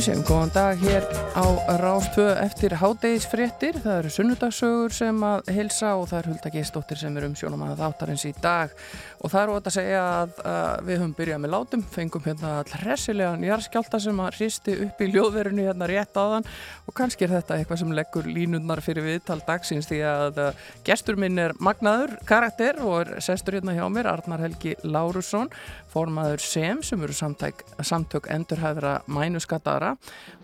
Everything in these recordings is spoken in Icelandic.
Segjum góðan dag hér á Rástvö eftir hádegisfréttir. Það eru sunnudagssögur sem að hilsa og það er Hulda Geistóttir sem er um sjónum að þáttarins í dag. Og það er ótt að segja að, að við höfum byrjað með látum, fengum hérna hressilegan jarðskjálta sem að hristi upp í ljóðverinu hérna rétt þann og kannski er þetta eitthvað sem leggur línundnar fyrir viðtal dagsins því að gestur minn er magnaður karakter og er sestur hérna hjá mér, Arnar Helgi Lárusson, formaður SEM sem eru samtök, samtök endurhæðra mænuskattara.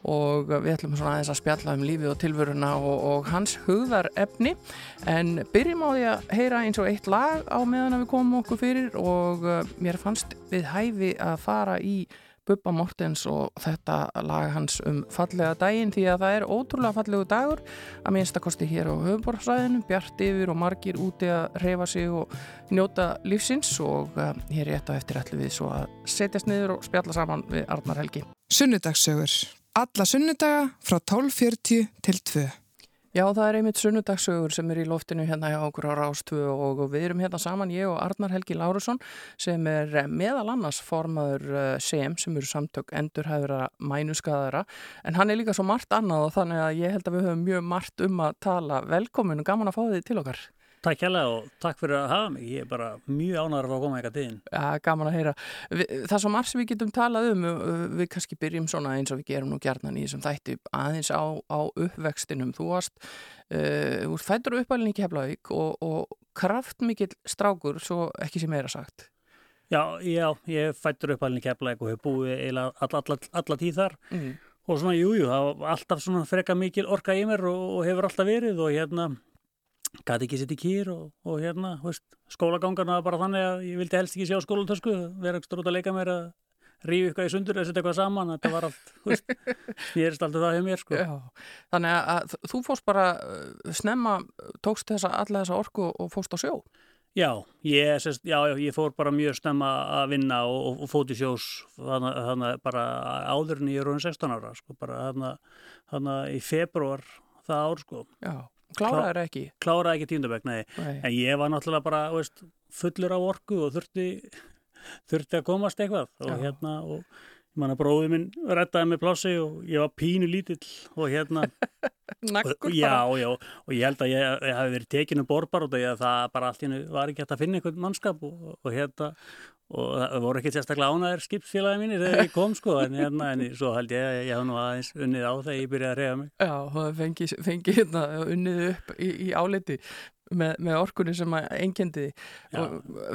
Og við ætlum svona aðeins að spjalla um lífið og tilvöruna og, og hans hugðarefni. En byrjum á því að heyra eins og eitt lag á meðan við komum okkur fyrir og uh, mér fannst við hæfi að fara í Bubba Mortens og þetta lag hans um fallega daginn því að það er ótrúlega fallegu dagur að minnstakosti hér á höfuborgsræðinu, bjart yfir og margir úti að reyfa sig og njóta lífsins og uh, hér er þetta eftir allir við svo að setjast niður og spjalla saman við Arnar Helgi. Sunnudagssögur. Alla sunnudaga frá 12.40 til 2. Já, það er einmitt sunnudagssögur sem er í loftinu hérna hjá okkur á Rástu og við erum hérna saman, ég og Arnar Helgi Lárusson sem er meðal annars formaður SEM sem eru samtök endurhæðura mænuskaðara en hann er líka svo margt annað og þannig að ég held að við höfum mjög margt um að tala velkomin og gaman að fá þið til okkar. Takk hérlega og takk fyrir að hafa mig. Ég er bara mjög ánæður að koma eitthvað þín. Já, gaman að heyra. Það er sem við getum talað um. Við kannski byrjum svona eins og við gerum nú gjarnan í þessum þætti aðeins á, á uppvextinum. Þú varst, uh, þú fættur uppalinn í Keflavík og, og kraftmikill strákur, svo ekki sem meira sagt. Já, já, ég fættur uppalinn í Keflavík og hef búið alla, alla, alla tíð þar. Mm. Og svona, jújú, jú, það var alltaf svona freka mikil orka í mér og, og hefur alltaf verið og hérna gæti ekki sitt í kýr og, og hérna, skólagangarna bara þannig að ég vildi helst ekki sjá skólantösku, vera ekstra út að leika mér að rífi eitthvað í sundur eða setja eitthvað saman, þetta var allt, veist, snýrist alltaf það hjá mér, sko. Já, þannig að þú fóst bara snemma, tókst þessa, alla þessa orku og fóst á sjó? Já, ég, sest, já, ég fór bara mjög snemma að vinna og, og, fóti sjós þannig bara áður en ég er raunin 16 ára, sko, bara þannig í februar það ár, sko. Já. Kláraður ekki? Kláraði ekki tíundabögg, nei. nei. En ég var náttúrulega bara veist, fullur á orku og þurfti, þurfti að komast eitthvað. Og hérna, og manna bróði minn rettaði með plássi og ég var pínu lítill og hérna... Nakkur bara? Já, já, og ég held að ég, ég hafi verið tekinu borbar og það bara allt í hennu var ekki hægt að finna einhvern mannskap og, og hérna, og það voru ekki sérstaklega ánæðir skipsfélagi mínir þegar ég kom sko en, hérna, en svo held ég að ég haf nú aðeins unnið á þegar ég byrjaði að reyða mig. Já, það fengi, fengi hérna, unnið upp í, í áliti með, með orkunni sem engendi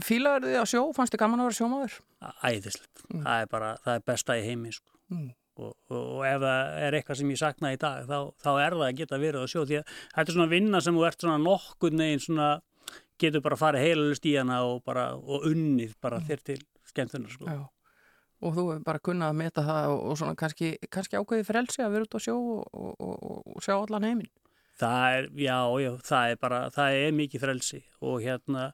Fílaður þið á sjó? Fannst þið gaman að vera sjómaður? Æðislegt, mm. það er bara það er besta í heimi sko. mm. og, og, og ef það er eitthvað sem ég sakna í dag þá, þá er það að geta verið á sjó því að þetta er svona vinna sem þú ert svona nokkur neginn svona getur bara farið heilalust í hana og, bara, og unnið bara mm. þér til skemmtunar sko. og þú hefur bara kunnað að meta það og, og svona kannski, kannski ákveði frelsi að vera út á sjó og, og sjá allan heiminn það er, já, já, það er bara það er mikið frelsi og hérna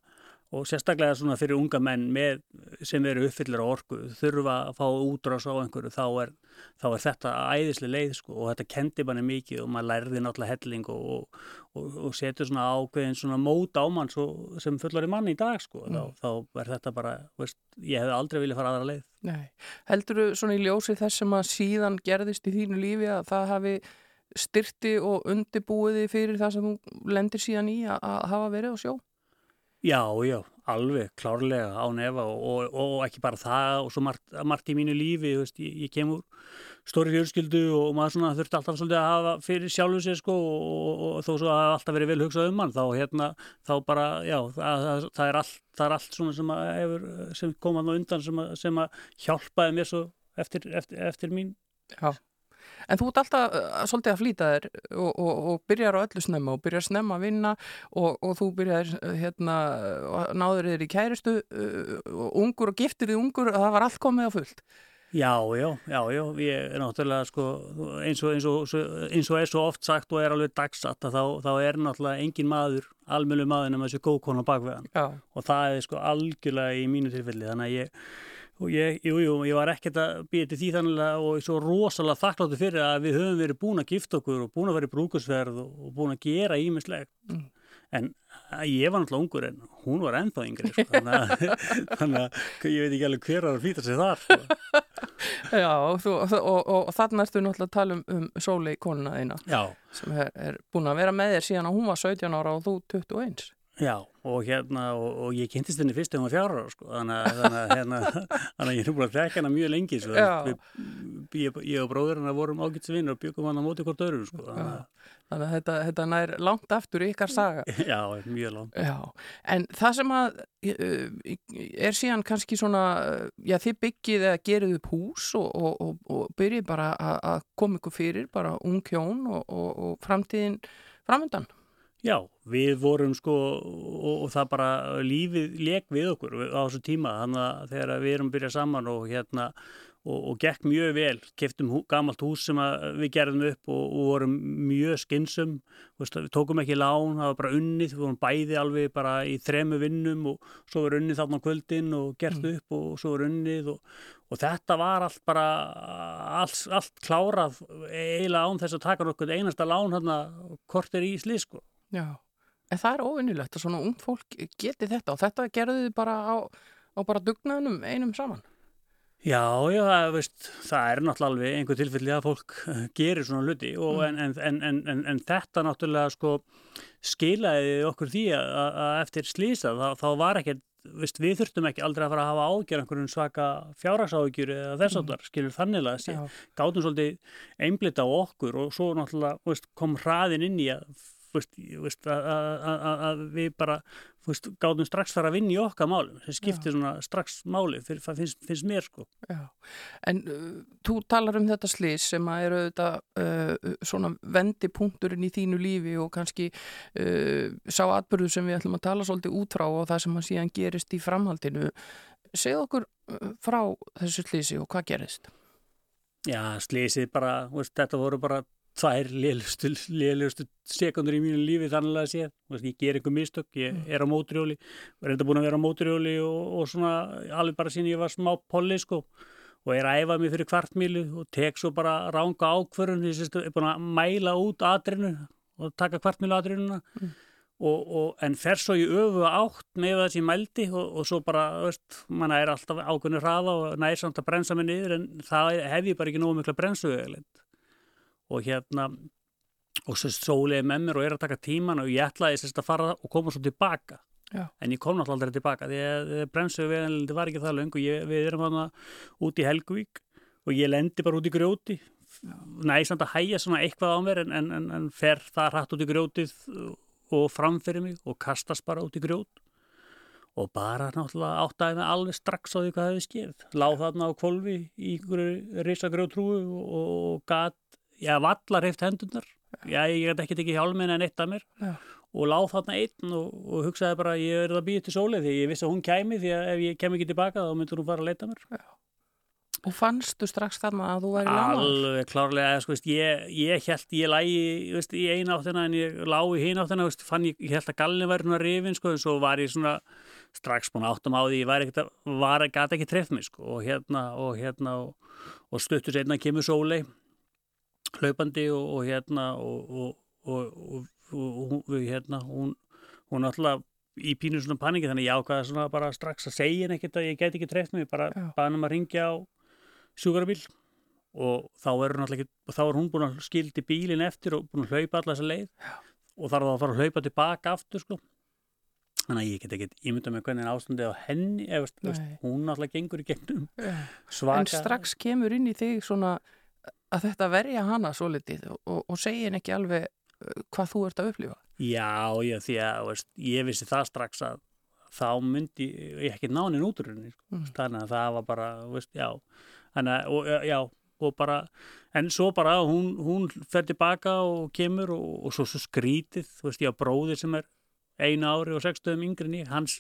og sérstaklega svona fyrir unga menn með, sem eru uppfyllir á orku þurfa að fá útrás á einhverju þá er, þá er þetta æðislega leið sko, og þetta kendi manni mikið og maður lærði náttúrulega helling og, og, og setur svona ákveðin svona mót á mann svo, sem fullar í manni í dag sko. mm. þá, þá er þetta bara veist, ég hef aldrei viljað fara aðra leið Nei. Heldur þú svona í ljósi þess sem að síðan gerðist í þínu lífi að það hafi styrti og undibúiði fyrir það sem þú lendir síðan í að, að hafa verið á sjó? Já, já, alveg, klárlega á nefa og, og, og ekki bara það og svo margt, margt í mínu lífi, veist, ég, ég kemur stóri fjölskyldu og maður svona þurfti alltaf svolítið að hafa fyrir sjálfu sig sko og, og þó svo að það alltaf verið vel hugsað um hann þá hérna, þá bara, já, það, það, það er allt, það er allt svona sem að hefur, sem kom að undan sem að, sem að hjálpaði mér svo eftir, eftir, eftir mín Já En þú ert alltaf uh, svolítið að flýta þér og, og, og byrjar á öllu snemma og byrjar snemma að vinna og, og þú byrjar uh, hérna, náður þér í kæristu uh, ungur og giftir þið ungur og það var allt komið á fullt. Já, já, já, já, ég er náttúrulega sko, eins og, eins, og, eins og er svo oft sagt og er alveg dagsatt að þá, þá er náttúrulega engin maður, almjölu maður nema þessi góðkona bakveðan og það er sko algjörlega í mínu tilfelli. Þannig að ég og ég, jú, jú, ég var ekkert að býja til því þannig og svo rosalega þakkláttu fyrir að við höfum verið búin að gifta okkur og búin að vera í brúkusverð og, og búin að gera ímislegt mm. en ég var náttúrulega ungur en hún var ennþá yngri sko. þannig, að, þannig að ég veit ekki alveg hver að flýta sig þar sko. Já, og, þú, og, og, og þannig ertu náttúrulega að tala um, um sóli í konuna þína Já. sem er, er búin að vera með þér síðan að hún var 17 ára og þú 21. Já, og hérna, og, og ég kynntist henni fyrst hún var fjara ára, sko, þannig að, þannig að, hérna, þannig að ég er búin að þekka henni mjög lengi, svo við, ég, ég og bróður henni vorum ágætsvinni og byggum hann á móti hvort öru, sko. Þannig að, þannig að þetta, þetta nær langt aftur í ykkar saga. Já, mjög langt. Já, en það sem að er síðan kannski svona, já þið byggið eða gerið upp hús og, og, og byrjið bara að koma ykkur fyrir, bara ung hjón og framtíðin framöndan. Já, við vorum sko og, og það bara lífið leik við okkur á þessu tíma þannig að þegar við erum byrjað saman og hérna og, og gekk mjög vel, keftum hú, gamalt hús sem við gerðum upp og, og vorum mjög skinsum, við tókum ekki lán, það var bara unnið, við vorum bæði alveg bara í þremu vinnum og svo var unnið þarna kvöldin og gert mm. upp og svo var unnið og þetta var allt bara allt, allt klárað eiginlega án þess að taka nokkuð einasta lán hérna kortir í slið sko Já, en það er ofinnilegt að svona ung fólk geti þetta og þetta gerðu þið bara á, á bara dugnaðnum einum saman. Já, já, það, veist, það er náttúrulega alveg einhver tilfelli að fólk eh, gerir svona hluti og mm. en, en, en, en þetta náttúrulega sko skilaði okkur því að, að eftir slýsa þá, þá var ekkert, veist, við þurftum ekki aldrei að fara að hafa ágjör einhverjum svaka fjárhagságjur eða þess að það mm. skilur þannig að þessi gátum svolítið einblita á okkur og svo náttúrulega veist, kom hraðin inn í að veist, að við bara veist, gáðum strax þar að vinna í okkar málum það skiptir svona strax máli fyrir, finnst, finnst mér sko Já. En uh, þú talar um þetta slís sem að eru þetta uh, svona vendipunkturinn í þínu lífi og kannski uh, sá atbyrðu sem við ætlum að tala svolítið út frá og það sem að síðan gerist í framhaldinu segð okkur uh, frá þessu slísi og hvað gerist? Já, slísið bara, veist, þetta voru bara tvær lélustu sekundur í mínu lífi þannig að sé, ég ger einhver mistök, ég mm. er á móturjóli, er enda búin að vera á móturjóli og, og svona alveg bara sín ég var smá polli sko og er að æfa mig fyrir kvartmílu og tek svo bara ránga ákvörun, ég er búin að mæla út aðrinu og taka kvartmílu aðrinuna mm. og, og, en fer svo í öfu átt með það sem mældi og, og svo bara, veist, manna er alltaf ákvörnir hraða og næst samt að brensa mig niður en það hef ég bara ekki nógu mikla brensu eða og hérna og svo sóliði með mér og er að taka tíman og ég ætlaði sérst að fara og koma svo tilbaka. Já. en ég kom náttúrulega aldrei tilbaka því að bremsuðu veðanlindi var ekki það lang og ég, við erum hana út í Helgvík og ég lendi bara út í grjóti. Næsand að hæja svona eitthvað á mér en, en, en, en fer það hratt út í grjótið og framfyrir mig og kastast bara út í grjót. Og bara náttúrulega áttæði með alveg strax á því hvað hefði skeitt láð þarna á kvolvi í einhverju risagrjótrúu og, og gat ég vallar heift hendunar já, ég gæti ekki tekið hjálmin en eitt af mér já. og láð þarna einn og, og hugsaði bara ég verði að býja til sólið því ég vissi að hún kæmi því að ef ég kem ekki tilbaka þá myndur hún fara að leita mér já. Og fannstu strax þarna að þú væri lág? Alveg klárlega, sko, veist, ég, ég held ég lægi veist, í eina áttina en ég lág í hinn áttina veist, fann ég, ég held að gallin væri svona rifin sko, en svo var ég svona strax búin áttum á því ég var ekkert að, var, gæti ekki trefð mig sko, og hérna og, hérna, og, og stuttur sérna kemur sólei hlaupandi og, og hérna og, og, og hérna hún, hún alltaf í pínu svona paningi þannig ég ákvaða svona bara strax að segja henni ekkert að ég get ekki trefn mig, bara baðum að ringja á sjúkarabíl og þá er hún alltaf ekki, þá er hún búin að skildi bílinn eftir og búin að hlaupa alltaf þessa leið. Já. og þarf að fara að hlaupa tilbaka aftur sko. Þannig að ég get ekki ímynda með hvernig ástandi á henni, eða hún alltaf gengur í gegnum svaka. En strax kemur inn í þig svona að þetta verja hana svo litið og, og segja henni ekki alveg uh, hvað þú ert að upplifa Já, já, því að veist, ég vissi það strax að þá myndi ég ekki nánin útrunni sko. mm. þannig að það var bara veist, já, þannig að já, og bara, en svo bara hún, hún fer tilbaka og kemur og, og svo, svo skrítið, þú veist, ég á bróðir sem er einu ári og sextöðum yngri hans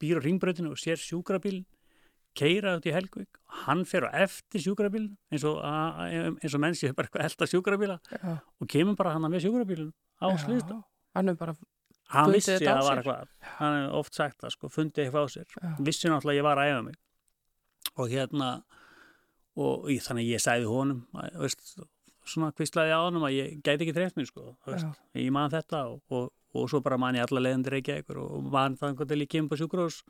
býr á ringbröðinu og sér sjúkrabílinn keira út í Helgvík hann fer á eftir sjúkrabílun eins og, eins og mennsi bara eitthvað elda sjúkrabíla Já. og kemur bara hann með sjúkrabílun á slýsta hann er bara hann vissi að það var eitthvað hann er oft sagt það sko, fundið eitthvað á sér. Já. vissi náttúrulega að ég var að æfa mig. Og hérna og ég, þannig ég sæði honum að, veist, svona kvistlaði á honum að ég gæti ekki trefn mér sko veist, ég man þetta og, og, og svo bara man ég alla leðandir ekki eitthvað og man það einhvern veginn í kemur sjúkrós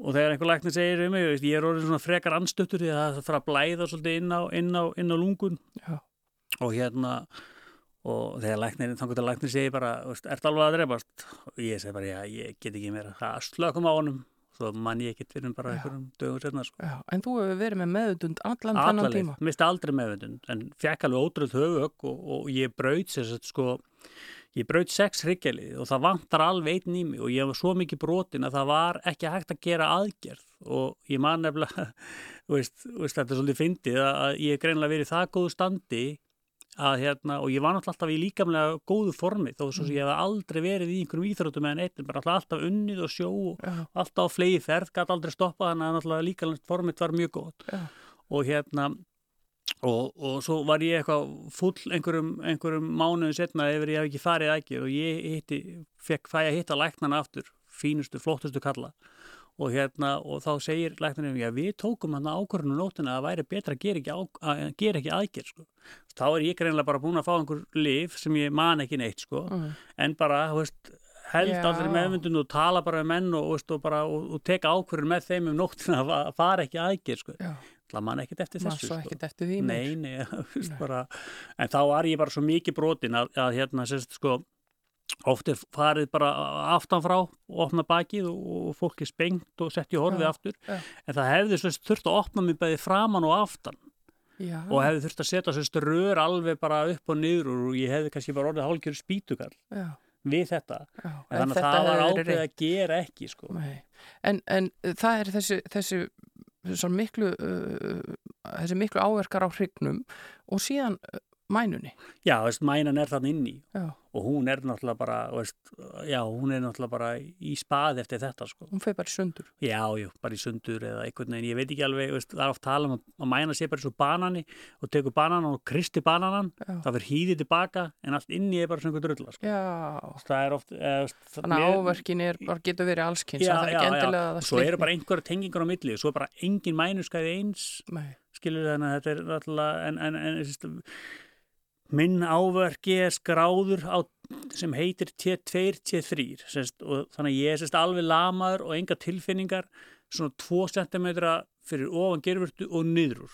og þegar einhver læknir segir um mig, ég er orðin svona frekar anstöttur því að það fara að blæða svolítið inn á, inn á, inn á lungun. Já. og hérna og þegar læknir, þannig að læknir segir bara er þetta alveg að drefast og ég segi bara, já, ég get ekki meira. Það slökum á honum, svo mann ég ekki fyrir bara einhverjum dögum setna sko. já, En þú hefur verið með meðutund allan þennan tíma? Misti aldrei meðutund, en fekk alveg ótrúð höfug og, og ég braut sér sko, ég braut sex hryggjalið og það vantar alveg einn í mig og ég var svo mikið brotin að það var ekki hægt að gera aðgerð og ég man nefnilega veist, veist, þetta er svolítið fyndið að ég er greinlega verið það góðu standi að hérna, og ég var náttúrulega alltaf í líkamlega góðu formi þó svo sem ég hef aldrei verið í einhverjum íþróttum en eitt, bara alltaf unnið og sjó og Já. alltaf á flegi ferð, gæti aldrei stoppa þannig að náttúrulega líkamlega formit var mjög góð Já. og hérna og, og svo var ég eitthvað full einhverjum, einhverjum mánuðu setna ef ég hef ekki farið ekki og ég hitti, fekk fæ að hitta læknana aftur fínustu, flottustu kalla og hérna, og þá segir læknarinn, já við tókum hann ákvörðinu nótina að væri betra að gera ekki, á, að gera ekki aðgerð sko. þá er ég greinlega bara búin að fá einhver lif sem ég man ekki neitt sko. Mm. en bara, veist held Já. aldrei meðmyndun og tala bara með menn og, veist, og, bara, og, og teka ákvörðin með þeim um nóttina að fa- fara ekki aðgerð sko. Já, það man ekkert eftir þessu svo sko. eftir því. Nei, nei, veist, bara, en þá var ég bara svo mikið brotin að, að hérna, sérst, sko, oft er farið bara aftanfrá og opna bakið og, fólk er spengt og sett í horfið Já, aftur já. en það hefði svo þurft að opna mig bæði framan og aftan Já, og hefði þurft að setja svo rör alveg bara upp og niður og ég hefði kannski bara orðið hálfgjör spýtukall já, við þetta já. en þannig að það var rétt. að gera ekki sko. En, en það er þessi, þessi, miklu, uh, þessi miklu áverkar á hrygnum og síðan uh, mænunni. Já, veist, mænan er þannig inn í Já, og hún er náttúrulega bara veist, já, hún er náttúrulega bara í spað eftir þetta sko. hún feir bara í sundur. Já, já, bara í sundur eða einhvern veginn, ég veit ekki alveg, veist, það er oft tala um að, mæna sé bara svo banani og tekur bananan og kristi bananan, Já. það fyrir hýðið tilbaka en allt inni er bara svona einhver drulla, sko. Já, Það er oft... Eða, veist, þannig að áverkin er, bara getur verið allskynns. Það er ekki endilega að það svo eru bara einhverja tengingar á milli, svo er bara engin mænuskæði eins, Nei, skilur en, en, en minn áverki er skráður á, sem heitir T2, T3 sérst, og þannig að ég er sérst, alveg lamaður og enga tilfinningar svona 2 cm fyrir ofan gerfurtu og niður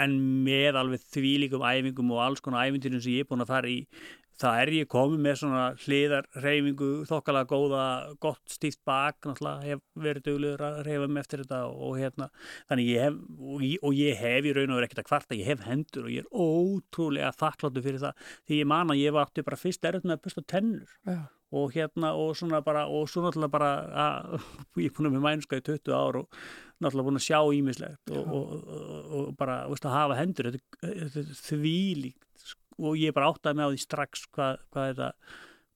en með alveg þvílíkum æfingum og alls konar æfintýrum sem ég er búin að fara í það er ég komið með svona hliðarreyfingu, þokkalega góða gott stíft bak, náttúrulega hef verið duglegur að reyfa mig eftir þetta og, hérna, þannig ég hef og ég, og ég hef í raun og verið ekkert að kvarta ég hef hendur og ég er ótrúlega þakkláttu fyrir það, því ég man að ég var bara fyrst erut með að busta tennur. Já, og hérna og svona bara og svo náttúrulega bara að, ég er búin að með mænska í 20 ár og náttúrulega búin að sjá ímislegt og, og, og, bara veist, að hafa hendur þetta, þetta þvílíkt og ég bara áttaði með á því strax hvað, hvað, þetta,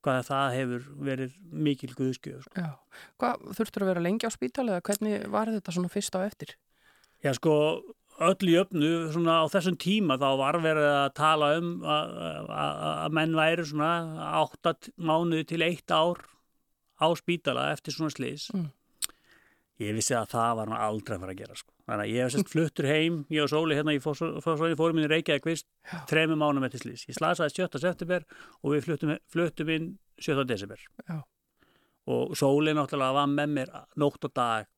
hvað það hefur verið mikil guðskjöf sko. já. Hvað, þurftur að vera lengi á spítali eða hvernig var þetta svona fyrst á eftir? Já sko öll í öfnu svona á þessum tíma þá var verið að tala um að, menn væri svona 8 mánuði til 1 ár á spítala eftir svona slís Mm. ég vissi að það var nú aldrei að fara að gera sko. Þannig að ég hef sérst fluttur heim ég og Sóli hérna, ég fór, fór minni Reykjavík kvist, þremi mánum eftir slís ég slasaði 7. september og við fluttum, fluttum inn 7. desember Já. og Sóli náttúrulega var með mér nótt og dag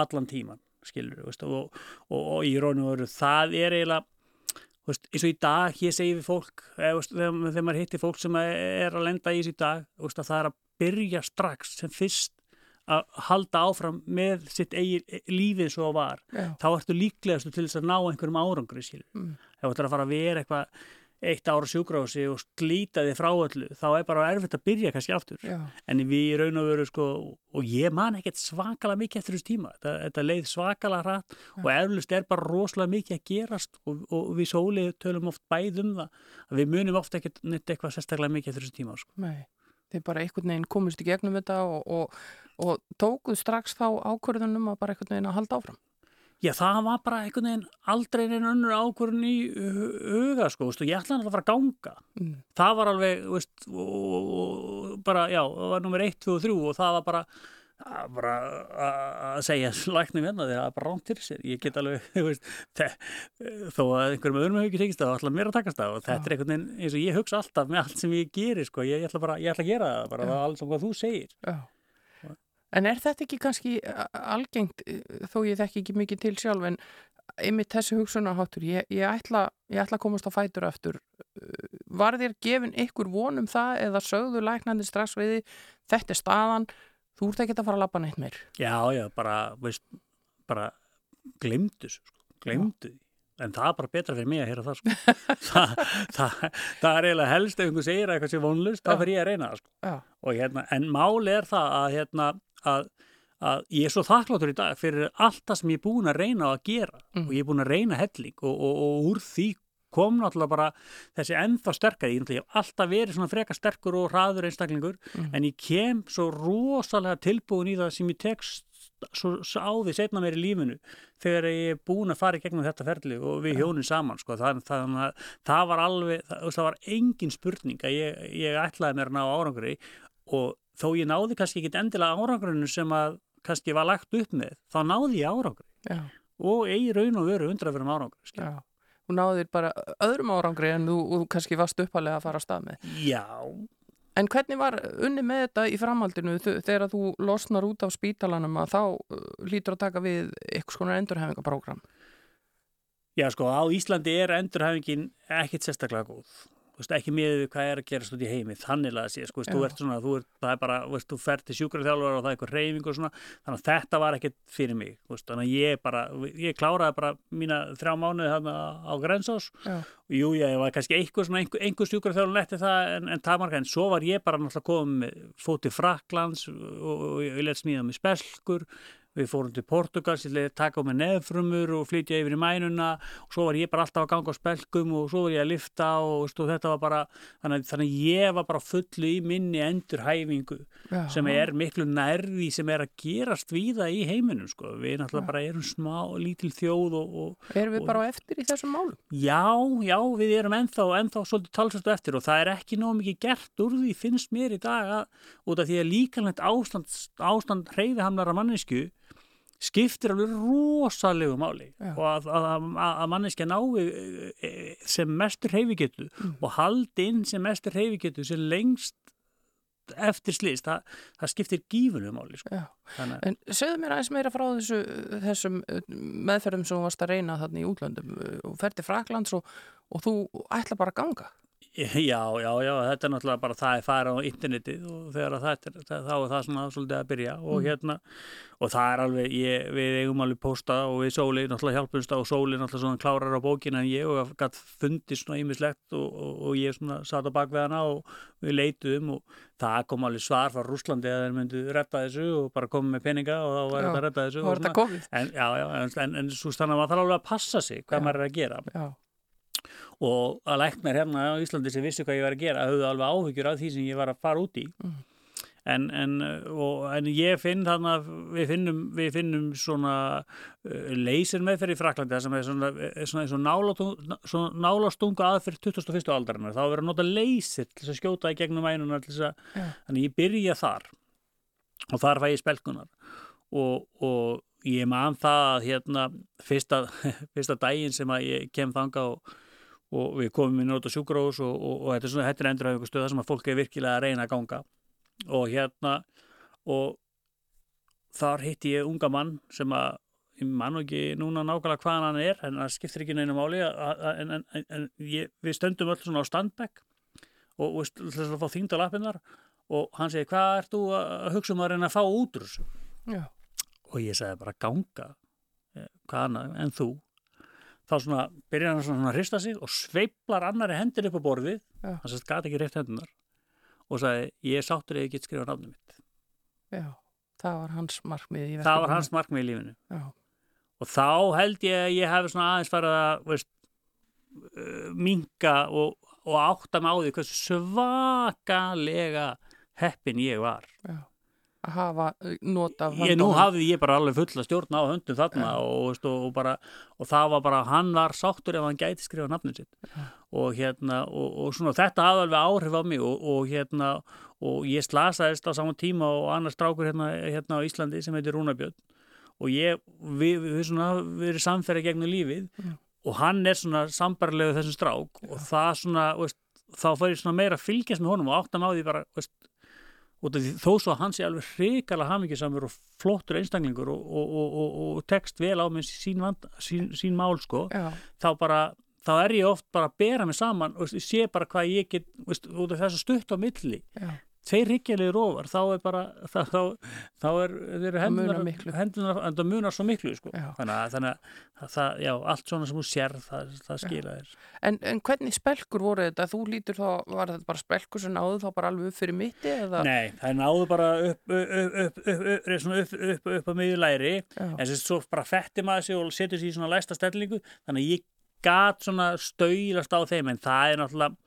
allan tíman skilur veist, og, og, og í raun og veru það er eiginlega veist, eins og í dag ég segi við fólk eða, veist, þegar, þegar maður hittir fólk sem er að lenda í þessu í dag það er að byrja strax sem fyrst að halda áfram með sitt eigi lífið svo var Já, þá ertu líklegastu til þess að ná einhverjum árangri skilur. Mm. ef þú ætlar að fara að vera eitthvað eitt ára sjúkrási og slíta þig frá öllu þá er bara erfitt að byrja kannski aftur já, en við raun og veru sko og ég man ekkert svakalega mikið eftir þessu tíma þetta, þetta leið svakalega hratt og eflust er bara rosalega mikið að gerast og, og við sólið tölum oft bæð um það að við munum oft ekkert neitt eitthvað sérstaklega mikið eftir þessu tíma sko. nei. Þið bara einhvern veginn komist í gegnum þetta og, og, og tókuð strax þá ákvörðunum að bara einhvern veginn að halda áfram. Já, það var bara einhvern veginn aldrei einn önnur ákvörðun í hu- huga sko, veist, og ég ætlaði að fara að ganga Mm. það var alveg veist, og bara, já, það var nummer 1, 2 og 3 og það var bara að bara að- segja læknum hérna þegar það er bara rámt til sér ég get alveg, þú veist þó að einhverjum öðrum hefur ekki tekist það þá ætla mér að takast það og þetta er einhvern veginn eins og ég hugsa alltaf með allt sem ég gerir sko, ég, ég ætla bara, ég ætla að gera það bara Já. alls og hvað þú segir Já. En er þetta ekki kannski algengt, þó ég þekki ekki mikið til sjálf, en einmitt þessi hugsunaháttur, ég, ég, ætla, ég ætla að komast á fætur eftir. Var þér gefin ykkur vonum það eða sögðu læknandi strax við þetta er staðan, þú ert ekki að fara að lappa neitt meir? Já, já, bara, veist, bara glemdu, sko, glemdu því. En það er bara betra fyrir mig að heyra það, sko. það, það, það er eiginlega helst ef einhvern segir eitthvað sem vonlust, þá fyrir ég að reyna það, sko. Og, hérna, en máli er það að, hérna, að að ég er svo þakkláttur í dag fyrir allt það sem ég er búin að reyna að gera mm. og ég er búin að reyna helling og, og, og úr því kom náttúrulega bara þessi ennþá sterkari, ég hef alltaf verið svona freka sterkur og hraður einstaklingur mm. en ég kem svo rosalega tilbúin í það sem ég tekst svo, því setna mér í lífinu þegar ég er búin að fara í gegnum þetta ferli og við hjónum saman sko. það, það, það, það var alveg, það var engin spurning að ég, ég ætlaði mér að ná árangri og þó ég náði kannski ekki endilega árangrinu sem að kannski var lagt upp með, þá náði ég árangri Já. og eigi raun og veru undra fyrir árangri. Já, þú náðir bara öðrum árangri en þú, þú kannski varst uppalega að fara að stað með. Já. En hvernig var unni með þetta í framhaldinu þegar þú losnar út af spítalanum að þá uh, lítur að taka við eitthvað skonar endurhefingaprógram? Já sko, á Íslandi er endurhefingin ekkit sérstaklega góð veist, ekki með hvað er að gerast út í heimi þannig að sé, sko, þú ert svona þú, ert, það er bara, veist, þú fer til sjúkrarþjálfur og það er eitthvað reyfing og svona, þannig að þetta var ekkert fyrir mig, veist, þannig að ég bara ég kláraði bara mína þrjá mánuði þarna á Grensás og jú, ég var kannski eitthvað svona, einhver, einhver sjúkrarþjálfur letti það en, en það marga, en svo var ég bara náttúrulega komið fótið Fraklands og, og, og ég let smíða með spelkur Við fórum til Portugals, ég leiði taka á mig nefnfrumur og flytja yfir í mænuna og svo var ég bara alltaf að ganga á spelkum og svo var ég að lifta og stu, þetta var bara, þannig, þannig að ég var bara fullu í minni endurhæfingu Já. sem er miklu nærði sem er að gerast víða í heiminum sko. Við náttúrulega Já. bara erum smá, lítil þjóð og... og erum við og, bara eftir í þessum málum? Já, já, við erum ennþá, ennþá svolítið talsvægt eftir og það er ekki nóg mikið gert úr því finnst mér í dag að, út af því að líkanlegt ástand, ástand skiptir alveg rosalegu máli Já. og að, að, að manneskja nái e, e, sem mestur heifigetu mm. og haldi inn sem mestur heifigetu sem lengst eftir slist, það, það skiptir gífunum máli sko. En segðu mér aðeins meira frá þessu, þessum uh, meðferðum sem þú varst að reyna þarna í útlöndum og ferdi Fraklands og, og þú ætla bara að ganga Já, já, já, þetta er náttúrulega bara það er fara á internetið og þegar það er, þá er það svona svolítið að byrja og mm. hérna, og það er alveg, ég, við eigum alveg posta og við Sóli náttúrulega hjálpumst á og Sóli náttúrulega svona klárar á bókina en ég og gætt fundið svona ímislegt og, og, og ég svona satt á bakveðana og við leituðum og það kom alveg svar frá Rúslandi að þeir myndu retta þessu og bara koma með peninga og þá var þetta að retta þessu. Já, og svona, en, já, já, en, en, svo stannar maður þarf alveg að passa sig hvað maður er að gera. Já og að læknar hérna á Íslandi sem vissi hvað ég var að gera höfðu alveg áhyggjur af því sem ég var að fara út í mm. en, en, og, en ég finn þannig að við finnum, við finnum svona uh, leysir meðferð í Fraklandi sem er svona, svona, svona, svona nálastunga aðferð 2001. aldarinnar þá verður að nota leysir til að skjóta í gegnum einuna yeah. þannig ég byrja þar og þar fæ ég spelkunar og, og ég man það hérna fyrsta, fyrsta daginn sem að ég kem þanga og og við komum inn út á sjúkrós og, og, og þetta er svona, er endur af einhver stöða sem að fólk er virkilega að reyna að ganga. Og hérna og þar hitti ég unga mann sem að ég mann ekki núna nákvæmlega hvaðan hann er en það skiptir ekki neina máli en, en, en ég, við stöndum öll svona á standback og við ætlum að fá þýnda lappinnar og hann segi hvað ert þú að hugsa um að reyna að fá út úr þessu? Og ég segi bara ganga? Eh, hvað annað en þú þá svona byrjar hann svona að hrista sig og sveiplar annari hendur upp á borðið. Hann sérst gæti ekki rétt hendunar og sagði ég sáttur eða ég get skrifa náttúrulega mitt. Já, það var hans markmið Það var hans markmið í lífinu. Já. og þá held ég að ég hef svona aðeins farið að veist, uh, minga og, og átta mig á því hversu svakalega heppin ég var. Já að hafa uh, nota ég, nú hafði ég bara alveg fulla stjórn á höndum þarna ja. og, og, bara, og það var bara, hann var sáttur ef hann gæti skrifa nafnum sitt ja. og hérna, og, og svona þetta hafði alveg áhrif á mig og hérna og ég slasaðist á saman tíma og annars strákur hérna, hérna á Íslandi sem heitir Rúnabjörn og ég, við, við svona við erum samferðið gegnum lífið ja. og hann er svona sambarlegu þessum strák og það svona, veist, þá ég svona meira fylgjast með honum og áttan á því bara, veist þó svo að hans er alveg hrikalega hamingisamur og flottur einstaklingur og, og, og, og tekst vel á með sín, vand, sín, sín mál sko, Já. þá bara þá er ég oft bara að bera mig saman og sé bara hvað ég get, veist, út af þess að stutt á milli Já. Tveir ríkjalegir ofar, þá er bara þá, þá, þá er, hendunar, hendunar, en það munar svo miklu sko. Þannig að, þannig að það, já, allt svona sem þú sér það, það skila þér En, en hvernig spelkur voru þetta? Þú lítur þá, var þetta bara spelkur sem náðu þá bara alveg upp fyrir mitti eða? Nei, það náðu bara upp, upp, upp, upp, upp, upp, upp, upp að miður læri Já. en sem svo bara fetti maður sig og setur sér í svona læsta stellingu þannig að ég gat svona stöylast á þeim en það er náttúrulega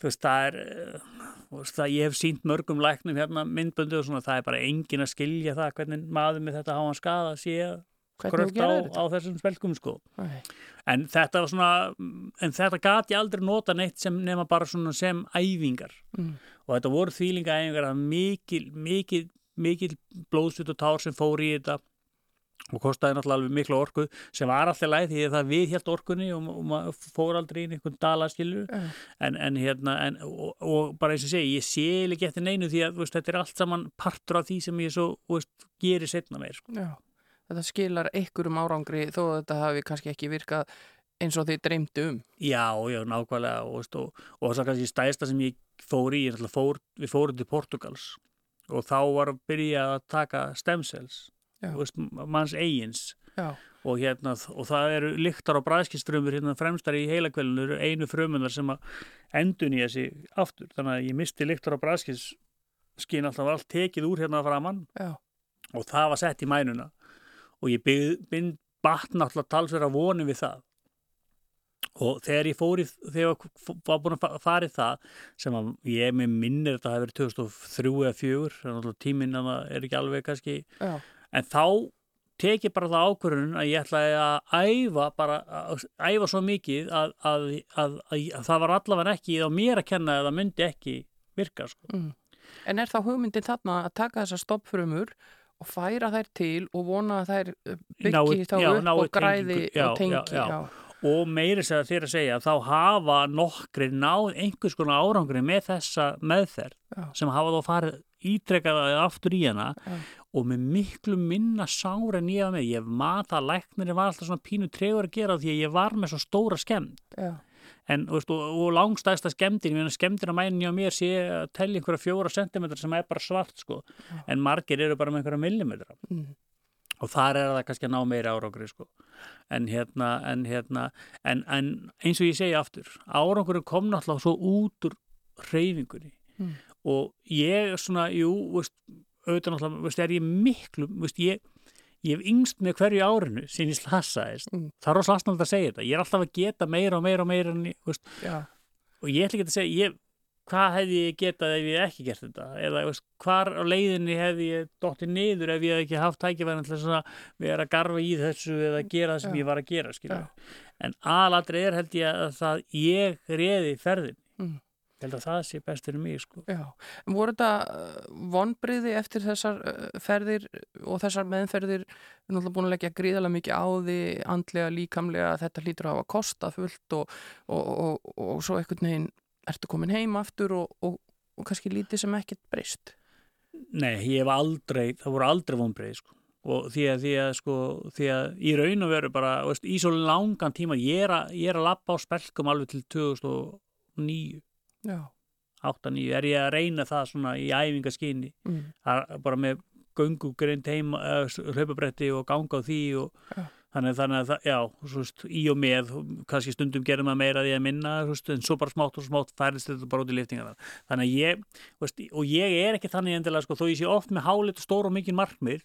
þú veist, það er eh, veist, það, ég hef sínt mörgum læknum hérna myndböndu og svona, það er bara engin að skilja það hvernig maður með þetta háan skada sé gröft á, á þessum spelkum sko Nei. en þetta var svona en þetta gat ég aldrei nota neitt sem nema bara svona sem æfingar Mm. og þetta voru þýlinga æfingar að mikil, mikil, mikil blóðsvit og tár sem fór í þetta og kostaði náttúrulega alveg miklu orku sem var alltaf læð því að það viðhjalt orkunni og, og maður fór aldrei inn einhvern dala skilur Já. en, en hérna en, og, og bara eins og segi, ég sé ekki eftir neinu því að veist, þetta er allt saman partur af því sem ég svo veist, gerir setna meir sko. Já. Þetta skilar einhverjum árangri þó að þetta hafi kannski ekki virkað eins og þið dreymdu um. Já, já, nákvæmlega og, veist, og, og það kannski stæsta sem ég fór í, fór, við fórum til Portugals og þá var að byrja að taka stem cells Já. þú veist, manns eigins Já. og, hérna, og það eru lyktar á bræðskiströmmur hérna fremstar í heilakvelinu eru einu frumunar sem að endun í þessi aftur, þannig að ég misti lyktar á bræðskisskinn alltaf var allt tekið úr hérna framann Já. og það var sett í mænuna og ég byggð, bind batn alltaf talsverða voni við það og þegar ég fór í þegar ég var búin að fa- fara í það sem að ég með minnir þetta hafi verið 2003 eða 2004 þannig að tíminn að það er ekki alveg kannski Já. En þá tek ég bara það ákvörðun að ég ætlaði að æfa bara, að æfa svo mikið að, að, að, að það var allavega ekki á mér að kenna eða myndi ekki virka sko. Mm. En er þá hugmyndin þarna að taka þessar stoppfrumur og færa þær til og vona að þær uh, byggi Nái- þá já, upp og græði. Já, og tengi? já, og meiri segja þér að segja þá hafa nokkri náð einhvers konar árangri með þessa meðferð sem hafa þá farið ítrekkaði aftur í hana Já. Og með miklu minna sár en ég var með ég maður það læknir var alltaf svona pínu tregur að gera því að ég var með svo stóra skemmt Já. en veist, og, og langstæðsta skemmtin skemmtina mænin hjá mér sé að tellja einhverja fjóra sentimetra sem er bara svart sko. en margir eru bara með einhverja millimetra Mm. og þar er það kannski að ná meira árangri sko. en hérna, en, hérna en, en eins og ég segi aftur árangurinn kom náttúrulega svo út úr hreyfingunni Mm. og ég svona, jú veist, auðvitað náttúrulega, veist, er ég miklu veist, ég, ég hef yngst með hverju árinu sem ég slasaðist Mm. það er rosa aðsnáld að segja þetta, ég er alltaf að geta meira og meira og meira en, ég, veist, Já. og ég ætla ekki að segja ég, hvað hefði ég getað ef ég ekki gert þetta eða veist, hvar á leiðinni hefði ég dottið niður ef ég hef ekki haft tækifærin til að vera að garfa í þessu eða gera það sem Já. ég var að gera skilur. Já. en aðlatri er held ég að það ég reði ferðin Mm. Ég held að það sé best fyrir mig sko. Já, en voru þetta vonbriði eftir þessar uh, ferðir og þessar meðferðir er náttúrulega búin að leggja gríðarlega mikið á því andlega, líkamlega, þetta hlýtur að hafa kosta fullt og, og, og, og, svo einhvern veginn ertu komin heim aftur og, og, og kannski lítið sem ekkert breyst. Nei, ég hef aldrei, það voru aldrei vonbreið sko. og því að, því að sko, því að í raun og veru bara, veist, í svo langan tíma ég er að, ég er að lappa á spelkum alveg til 2009 Já. 8-9, er ég að reyna það svona í æfingaskyni Mm. bara með göngugrind heim hlaupabretti og ganga á því og Já. þannig, þannig að það, já, svo, veist, í og með kannski stundum gerum maður meira því að minna svo, veist, en svo bara smátt og smátt færist þetta bara út í liftingarnar þannig að ég, veist, og ég er ekki þannig endilega, sko, þó ég sé oft með hálit og stór og mikið markmið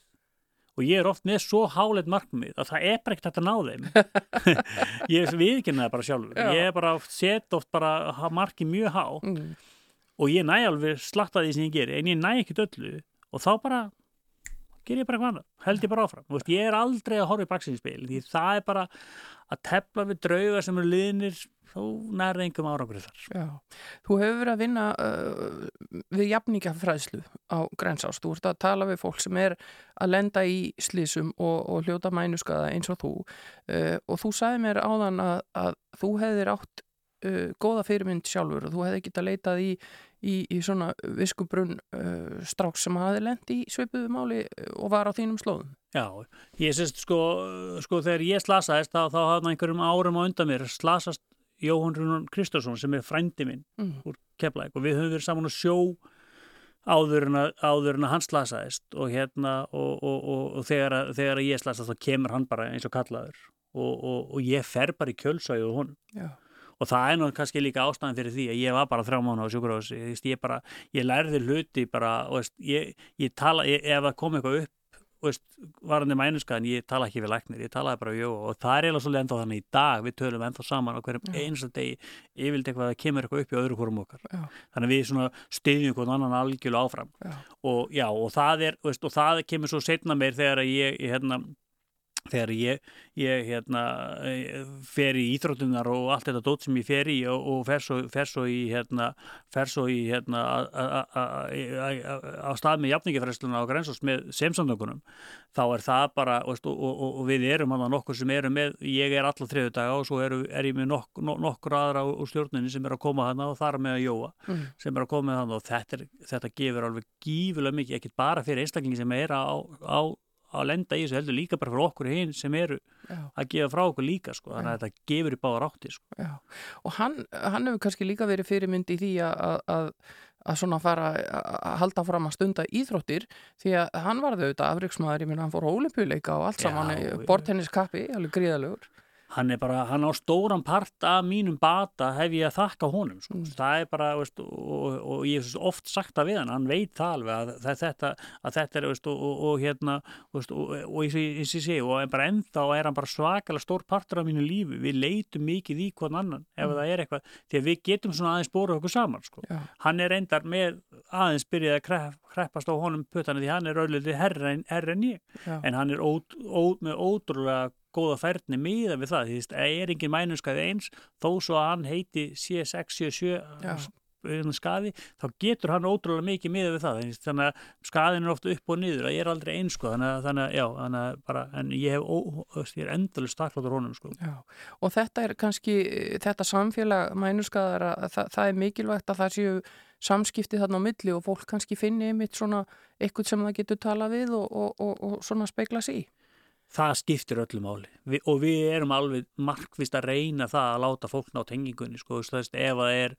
og ég er oft með svo hálit markmið að það er bara ekkert að ná þeim. Ég viðkynna það bara sjálfur. Já. ég er bara set oft bara ha- markið mjög há. Mm. og ég næ alveg slatta því sem ég geri en ég næ ekkert öllu. Og þá bara ger ég bara eitthvað annað, held ég bara áfram. Þú veist, ég er aldrei að horfa í baksinspil því það er bara að tepla við drauga sem eru liðnir þá nærði engum árangur þar Já, þú hefur verið að vinna uh, við jafningafræðslu á grensást. Þú ert að tala við fólk sem er að lenda í slísum og, og hljóta mænuskaða eins og þú uh, og þú sagði mér áðan að, að þú hefðir átt uh, góða fyrirmynd sjálfur og þú hefði getað leitað í, í, í svona viskubrunn uh, strák sem hafi lendi í sveipuðu máli og var á þínum slóðum. Já, ég sést sko, sko þegar ég slasaðist þá, þá hafði einhverjum árum á undan mér slasast Jóhann Rúnun Kristjánsson sem er frændi minn mm. úr Keflæk og við höfum verið saman að sjó áður en að, áður en að hann slasaðist. Og hérna og, og, og, þegar, að, þegar að ég slasaðist þá kemur hann bara eins og kallaður. Og ég fer bara í kjölsæðu og hún og það er nú kannski líka ástæðan fyrir því að ég var bara þrjá mánu á sjúkurási ég, ég lærði hluti bara, veist, ég, ég tala, ef það kom eitthvað upp varandi mænuskaðin, ég tala ekki við læknir, ég talaði bara við jóa og það er eiginlega svolítið enda þannig í dag, við tölum enda saman á hverjum einsta degi, ég vildi eitthvað að kemur eitthvað upp í öðru hverjum okkar já. þannig við stiðjum hvernig annan algjörlega áfram já. og já, og það er veist, og það kemur svo setna meir þegar ég, ég hérna þegar ég, ég hérna, fer í íþróttunar og allt þetta dót sem ég fer í og, og fer, svo, fer svo í hérna, fer svo í hérna á stað með jafningifræsluna á Grensós með semsamnökunum þá er það bara og, og, og við erum hann að nokkur sem eru með ég er alla þriðu daga og svo er, er ég með nok, nok, nokkur aðra úr stjórnunni sem er að koma hann og þar með að jóa mm. sem er að koma hann og þetta, er, þetta gefur alveg gífulega mikið, ekki bara fyrir einstaklingi sem er á, á að lenda í þessu heldur líka bara fyrir okkur hinn sem eru Já. að gefa frá okkur líka sko, þannig að þetta gefur í báðar átti sko. og hann, hann hefur kannski líka verið fyrirmyndi í því að, að, að svona fara að halda fram að stunda íþróttir því að hann varði auðvitað afriksmaður, ég minna hann fór á ólimpíuleika og allt saman, bortenniskappi alveg gríðalegur hann er bara, hann á stóran part af mínum bata hef ég að þakka honum sko. mm. það er bara, veist, og, og ég hef oft sagt það við hann, hann veit það alveg að þetta, að þetta er veist, og, og hérna veist, og ég sé, og bara ennþá er hann bara svakalega stór partur af mínu lífi við leitum mikið í hvern annan ef mm. það er eitthvað, því að við getum svona aðeins bóra okkur saman, sko. hann er endar með aðeins byrjað að krepp, kreppast á honum pötana því hann er auðvitað herra en, herra en ég, Já. en hann er ó, ó, með ótrúlega góða færni miða við það, því að er engin mænuskaði eins, þó svo að hann heiti C677 skaði, þá getur hann ótrúlega mikið miða við það, þannig að skaðin er ofta upp og niður, það er aldrei eins sko, þannig að, þannig að já, þannig að bara, en ég hef ó, ég er endalust staklátur honum sko. Já, og þetta er kannski, þetta samfélag mænuskaðar, það, það er mikilvægt að það séu samskipti þarna á milli og fólk kannski finni einmitt svona eitthvað sem það getur tala við og, og, og, og svona speikla sig í það skiptir öllu máli Vi, og við erum alveg markvist að reyna það að láta fólk ná tengingunni sko, ef það er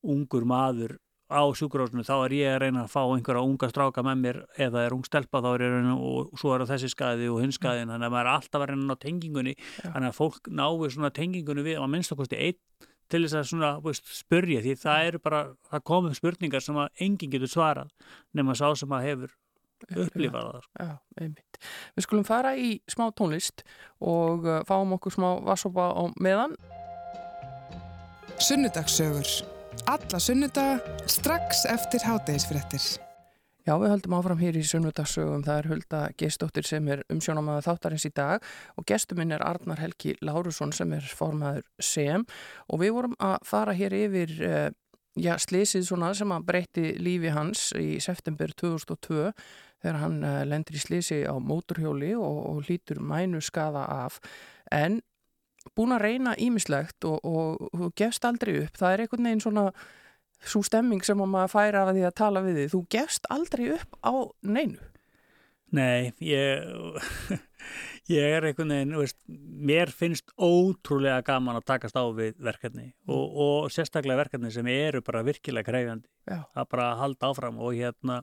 ungur maður á sjúkurásinu þá er ég að reyna að fá einhverja unga stráka með mér ef það er ung stelpa þá er ég að reyna og svo er það þessi skæði og hins skæðin mm. þannig að maður er alltaf að reyna ná tengingunni ja. þannig að fólk náir svona tengingunni við að minnst okkursti einn til þess að svona, veist, spurja því það eru bara, það komum spurningar sem að enginn getur svarað nema sá sem að hefur upplifa það sko. Já, Við skulum fara í smá tónlist og uh, fáum okkur smá vassopa á meðan. Sunnudagssögur. Alla sunnudaga strax eftir hátægisfrettir Já, við höldum áfram hér í sunnudagsögum. Það er Hulda Gestóttir sem er umsjónamaður þáttarins í dag og gestuminn er Arnar Helgi Lárusson sem er formaður SEM. Og við vorum að fara hér yfir uh, já, slísið svona sem að breytti lífi hans í september 2002 þegar hann uh, lendir í slísi á móturhjóli og, og hlýtur mænu skaða af. En búin að reyna ímislegt og, og, og gefst aldrei upp. Það er einhvern veginn svona svo stemming sem maður færa af því að tala við þið þú gefst aldrei upp á neinu. Nei, ég ég er einhvern veginn, veist, mér finnst ótrúlega gaman að takast á við verkefni mm. og, og sérstaklega verkefni sem eru bara virkilega kreyfjandi að bara halda áfram og hérna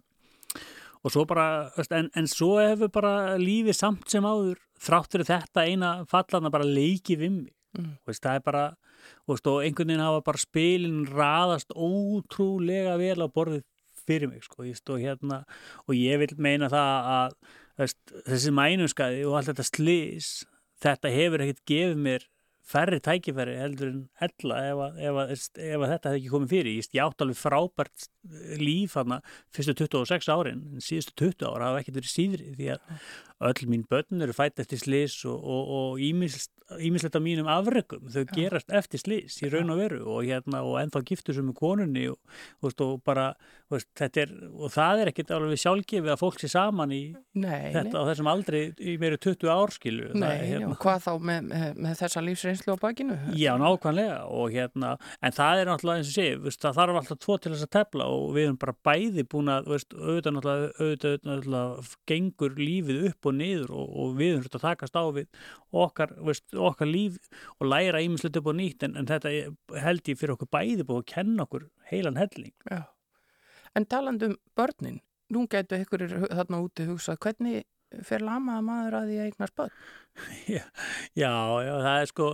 og svo bara, en, en svo hefur bara lífið samt sem áður þráttur þetta eina fallana bara leikið við mig, mm. veist, það er bara veist, og einhvern veginn hafa bara spilin raðast ótrúlega vel á borðið fyrir mig sko, veist, og hérna, og ég vil meina það að þessi mænumskaði og allt þetta slís þetta hefur ekkert gefið mér færri tækifæri heldur en hella ef, ef, ef, ef þetta hefði ekki komið fyrir. Ég átt alveg frábært líf hana fyrstu 26 árin. En síðustu 20 ára hafa ekkert verið síðri því að öll mín börn eru fætt eftir slis og ímislegt af mínum afregum, þau gerast eftir slis í raun og veru og hérna og ennþá giftur sem er konunni og, veist, og bara, veist, er og það er ekkert alveg sjálfgefið að fólk sé saman í nei, þetta nei. á þessum aldrei í meiri 20 árskilu Nei, það, hérna. já, hvað þá með, með, þessa lífsreynslu á bakinu? Já, nákvæmlega og hérna, en það er náttúrulega eins og sé, veist, það þarf alltaf tvo til þess að tefla og við erum bara bæði búin að auðvitað náttúrulega gengur lífið upp og niður og, og við erum að takast á við okkar, okkar líf og læra íminslut upp og nýtt en, en þetta held ég fyrir okkur bæði búið að kenna okkur heilan helling. Já. En talandum börnin, nú getur ykkur þarna úti hugsað, hvernig fer lamaða maður að því að eignast börn? Já, já, já, það er sko,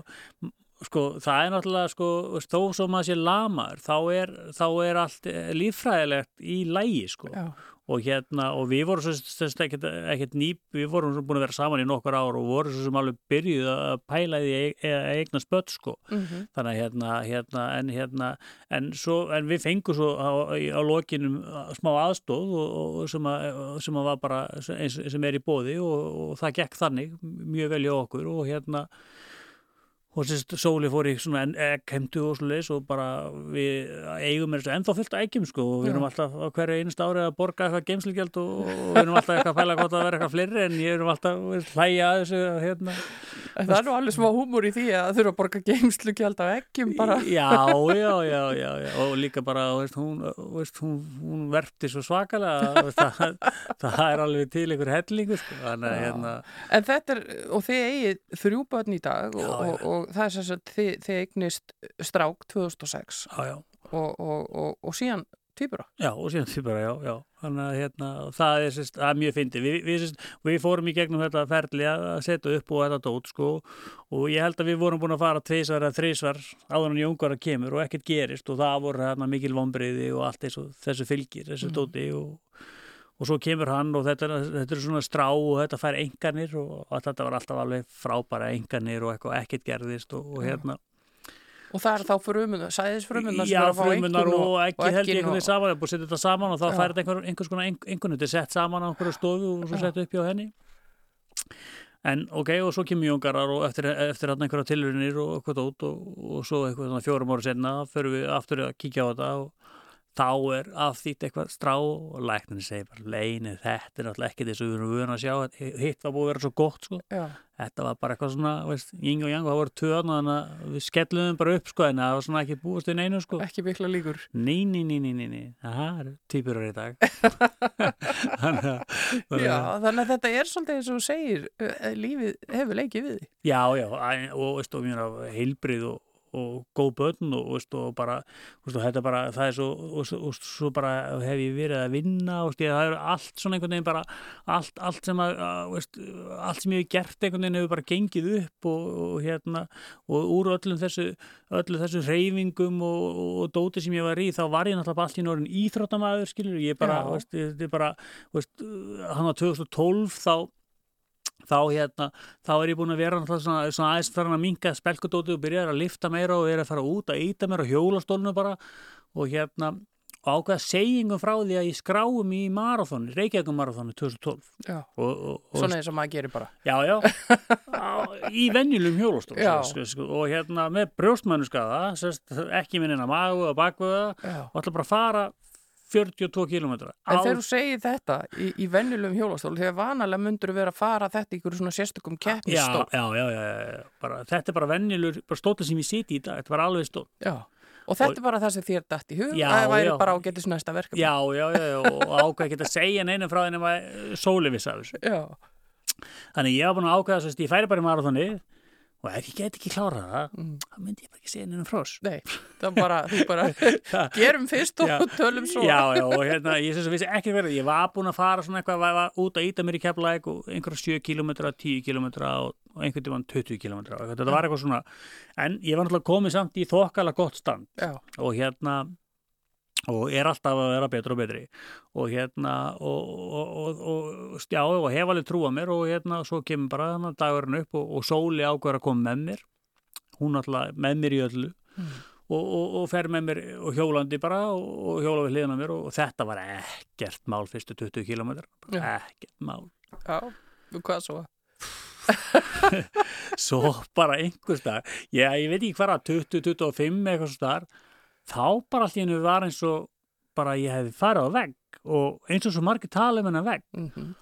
sko, það er náttúrulega sko, þó sem maður sé lamaður, þá er, þá er allt líffræðilegt í lægi sko. Já og hérna og við vorum svo ekkert, ekkert nýp, við vorum búin að vera saman í nokkur ár og vorum svo sem alveg byrjuð að pæla því að eigna spött sko mm -hmm. þannig að hérna, hérna en hérna en, svo, en við fengum svo á, á lokinum smá aðstóð og, og sem, að, sem að var bara eins sem er í bóði og, og það gekk þannig mjög vel í okkur og hérna og sérst sóli fór í svona egghemtu og svo leiðis og bara við eigum er þessu ennþá fyllt að eggjum sko og við erum alltaf á hverju einust ári að borga eitthvað geimsligjald og, og við erum alltaf eitthvað að fæla gott að vera eitthvað fleiri en ég erum alltaf hlæja að þessu hérna. Það er nú alveg smá húmur í því að þurfa að borga geimsligjald á eggjum bara. Já, já, já, já, já. og líka bara veist, hún, veist, hún, hún verfti svo svakalega það, það er alveg til einhver hellingu sko. Þannig, hérna. En þetta er, og þið eigið þrjú börn í dag og, og og það er sem sagt þið, þið eignist strák 2006 já, já. Og, og, og, og síðan týpura Já, og síðan týpura, já, já þannig að hérna, það er, sérst, að mjög fyndi við, við, við fórum í gegnum þetta ferli að setja upp og þetta dót sko og ég held að við vorum búin að fara tveisvar eða þreisvar áður en jóngara kemur og ekkert gerist og það voru hérna mikil vonbreiði og allt þessu, þessu fylgir, þessu mm. dóti og og svo kemur hann og þetta, þetta er svona strá og þetta fær enganir og þetta var alltaf alveg frábæra enganir og ekkert gerðist og, og hérna Og það er þá frumunar, sæðisfrumunar Já, frumunar og, og ekki held ég einhvern veginn saman, ég er búin að setja þetta saman og þá fær þetta einhver, einhvers konar einhvern veginn sett saman á einhverju stofu og svo setja upp hjá henni. En ok, og svo kemur Jóngarar og eftir, eftir hann einhverja tilurinnir og eitthvað út og, og svo eitthvað fjórum ára senna fyrir við aftur að kíkja á þetta og þá er afþýtt eitthvað strá og læknarnir segir bara leini þetta er náttúrulega ekki þess að við erum vöna að sjá hitt var búið að vera svo gott sko. Já. þetta var bara eitthvað svona, veist, yng og yang það voru töðan og þannig að við skellum bara upp sko en það var svona ekki búist inn einu sko. Ekki mikla líkur. Ný, ný, ný, ný, ný, það er týpurur í dag. Þannig, að, Já, þannig að þetta er svolítið eins og segir lífið hefur leikið við Já, já, og, og, og heilbrið og og góð börn og, veist, og bara veist, og þetta bara, það er svo og, og svo bara hef ég verið að vinna og veist, það er allt svona einhvern veginn bara allt, allt sem að allt sem ég hef gert einhvern veginn hefur bara gengið upp og hérna og úr öllum þessu öllu þessu reyfingum og dóti sem ég var í þá var ég náttúrulega allt í norðin íþróttamæður skilur, ég bara, þetta er bara hann á 2012 þá þá hérna, þá er ég búin að vera svona, svona aðeins fyrir að minga spelkudóti og byrja að lifta meira og er að fara út að íta meira hjólastólnu bara. Og hérna og ákveða segjingum frá því að ég skráum í marathónu, Reykjavíkum marathónu 2012 og, og, og, Svona eins og maður gerir bara. Já, já, í venjulum hjólastól og hérna með brjóstmannuskaða ekki minna magu og bakvöða. Og ætla bara fara 42 km En þegar þú segir þetta í, í vennilegum hjólastól þegar vanalega myndur vera að fara þetta í einhverju svona sérstökum keppnistól já, já, já, já, bara, þetta er bara vennilegur stóla sem ég siti í dag, þetta var alveg stól Já, og þetta og, er bara það sem þér dætt í hug já, það væri já. bara ágættis næsta verkefni. Já, já, já, og ákveð ekki að segja neina frá þennum að sóli viss af þessu. Já. Þannig ég hafa búin að ákveða að ég færi bara í marathoni og ef ég get ekki klárað það mm. þá myndi ég bara ekki segja nefnum frós Nei, það bara, þú bara gerum fyrst og já, tölum svo. Já, já, og hérna, ég syns að vissi ekki verið ég var búin að fara svona eitthvað var, var út að íta mér í keflæk og einhverja 7 km 10 km og, og einhvern tíma 20 km og þetta var eitthvað svona en ég var náttúrulega komið samt í þokkala gott stand. Já. og hérna og er alltaf að vera betur og betri. Og hérna og, og, og stjá og hef alveg trú að mér og hérna svo kemur bara þannig dagurinn upp og, og sóli ákveður að koma með mér. Hún alltaf með mér í öllu mm. og fer með mér og hjólandi bara og hjóla við hliðan á mér og þetta var ekkert mál fyrstu 20 km ekkert mál. Já Hvað svo? svo bara einhver stað já, ég veit ekki hvað að 20-25 eitthvað stað þá bara allt í hennu var eins og bara ég hefði farið á vegg og eins og svo margir tala um hennar vegg. Mm -hmm.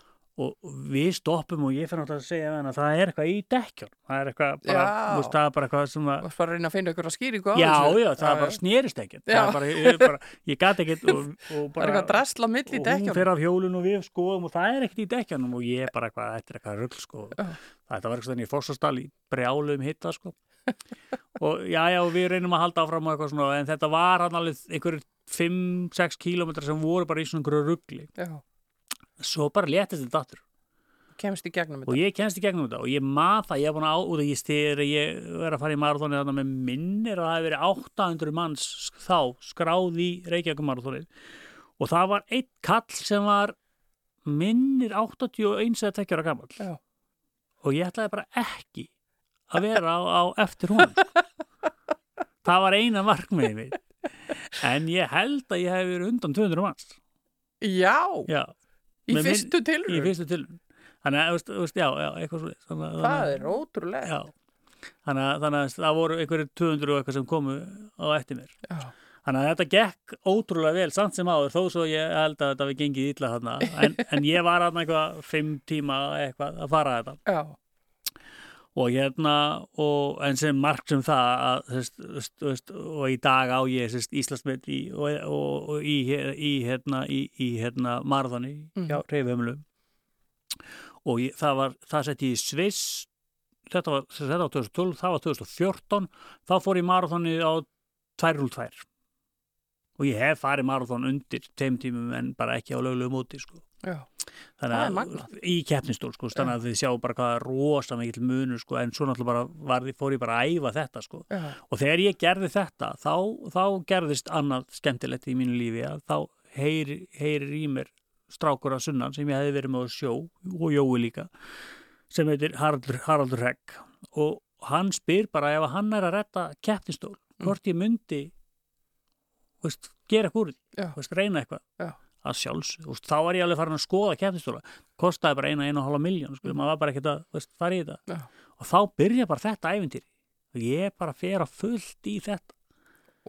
og við stoppum og ég fyrir náttúrulega að segja hennar það er eitthvað í dekkjón það er eitthvað bara, veist, það er bara eitthvað sem að að reyna að finna ykkur að skýringu á já, já, það bara snerist ekkert það er bara, ég, bara, ég gati ekkert og, og Það er bara eitthvað drasla mill í og hún fer af hjólun og við skoðum og það er ekkert í dekkjanum og ég bara eitthvað, þetta er eitthvað rugl sko. Já. þetta var eitthvað í Fossastal í brjálum hitta sko og já já við reynum að halda áfram og eitthvað svona en þetta var hann alveg einhverjir 5-6 kílómetrar sem voru bara í svona einhverju rugli. Já, svo bara léttist þetta aftur. Kemst í gegnum og þetta. ég kennst í gegnum þetta og ég maður það, ég er búin að á út að ég styrir ég er að fara í marathónið þannig með minnir að það hefur verið 800 manns þá skráð í Reykjavík marathónið og það var einn kall sem var minnir 81 eða 2 ára gammal Já. og ég ætlaði bara ekki að vera á, á eftir hún það var eina markmiðið mitt en ég held að ég hef verið undan 200 manns Já, já, í með fyrstu í tilraun. fyrstu til þannig að, þú veist- já, já, eitthvað svo þannig, að- Það er ótrúlega. Já, þannig að, þannig að það voru einhverju 200 og eitthvað sem komu á eftir mér. Já. Þannig að þetta gekk ótrúlega vel, samt sem áður, þó svo ég held að þetta við gengið illa þarna. En, en ég var þarna eitthvað fimm tíma eitthvað að fara þetta. Já, Og hérna, og, en sem margt sem það, að, veist, þú veist, og í dag á ég Íslandsmynd í, og, og, og í, í, hérna, í, hérna, marathoni Mhm. hjá Reyfumlu. Og ég, það var, það sett ég í Sviss þetta var, þetta var 2012, það var 2014 þá fór ég marathoni á 2.02 og ég hef farið marathon undir tveim tímum en bara ekki á löglegu móti sko. Já, þannig að í keppnistól sko, þannig að þið sjá bara hvað er rosa mikill munur sko, en svo náttúrulega bara fór ég bara að æfa þetta sko. og þegar ég gerði þetta þá, þá gerðist annað skemmtilegt í mínu lífi að þá heyri, heyrir í mér strákur að sunnan sem ég hefði verið með á sjó og Jói líka sem heitir Haraldur, Haraldur Regg og hann spyr bara ef hann er að retta keppnistól hvort ég myndi veist, gera eitthvað reyna eitthvað. Að sjálfs, veist, þá var ég alveg farin að skoða keppnistóla, kostaði bara eina, eina og hálfa miljón, sko, maður var bara ekkert að veist, fara í þetta. Já. og þá byrja bara þetta ævintýri. Og ég bara fer að fullt í þetta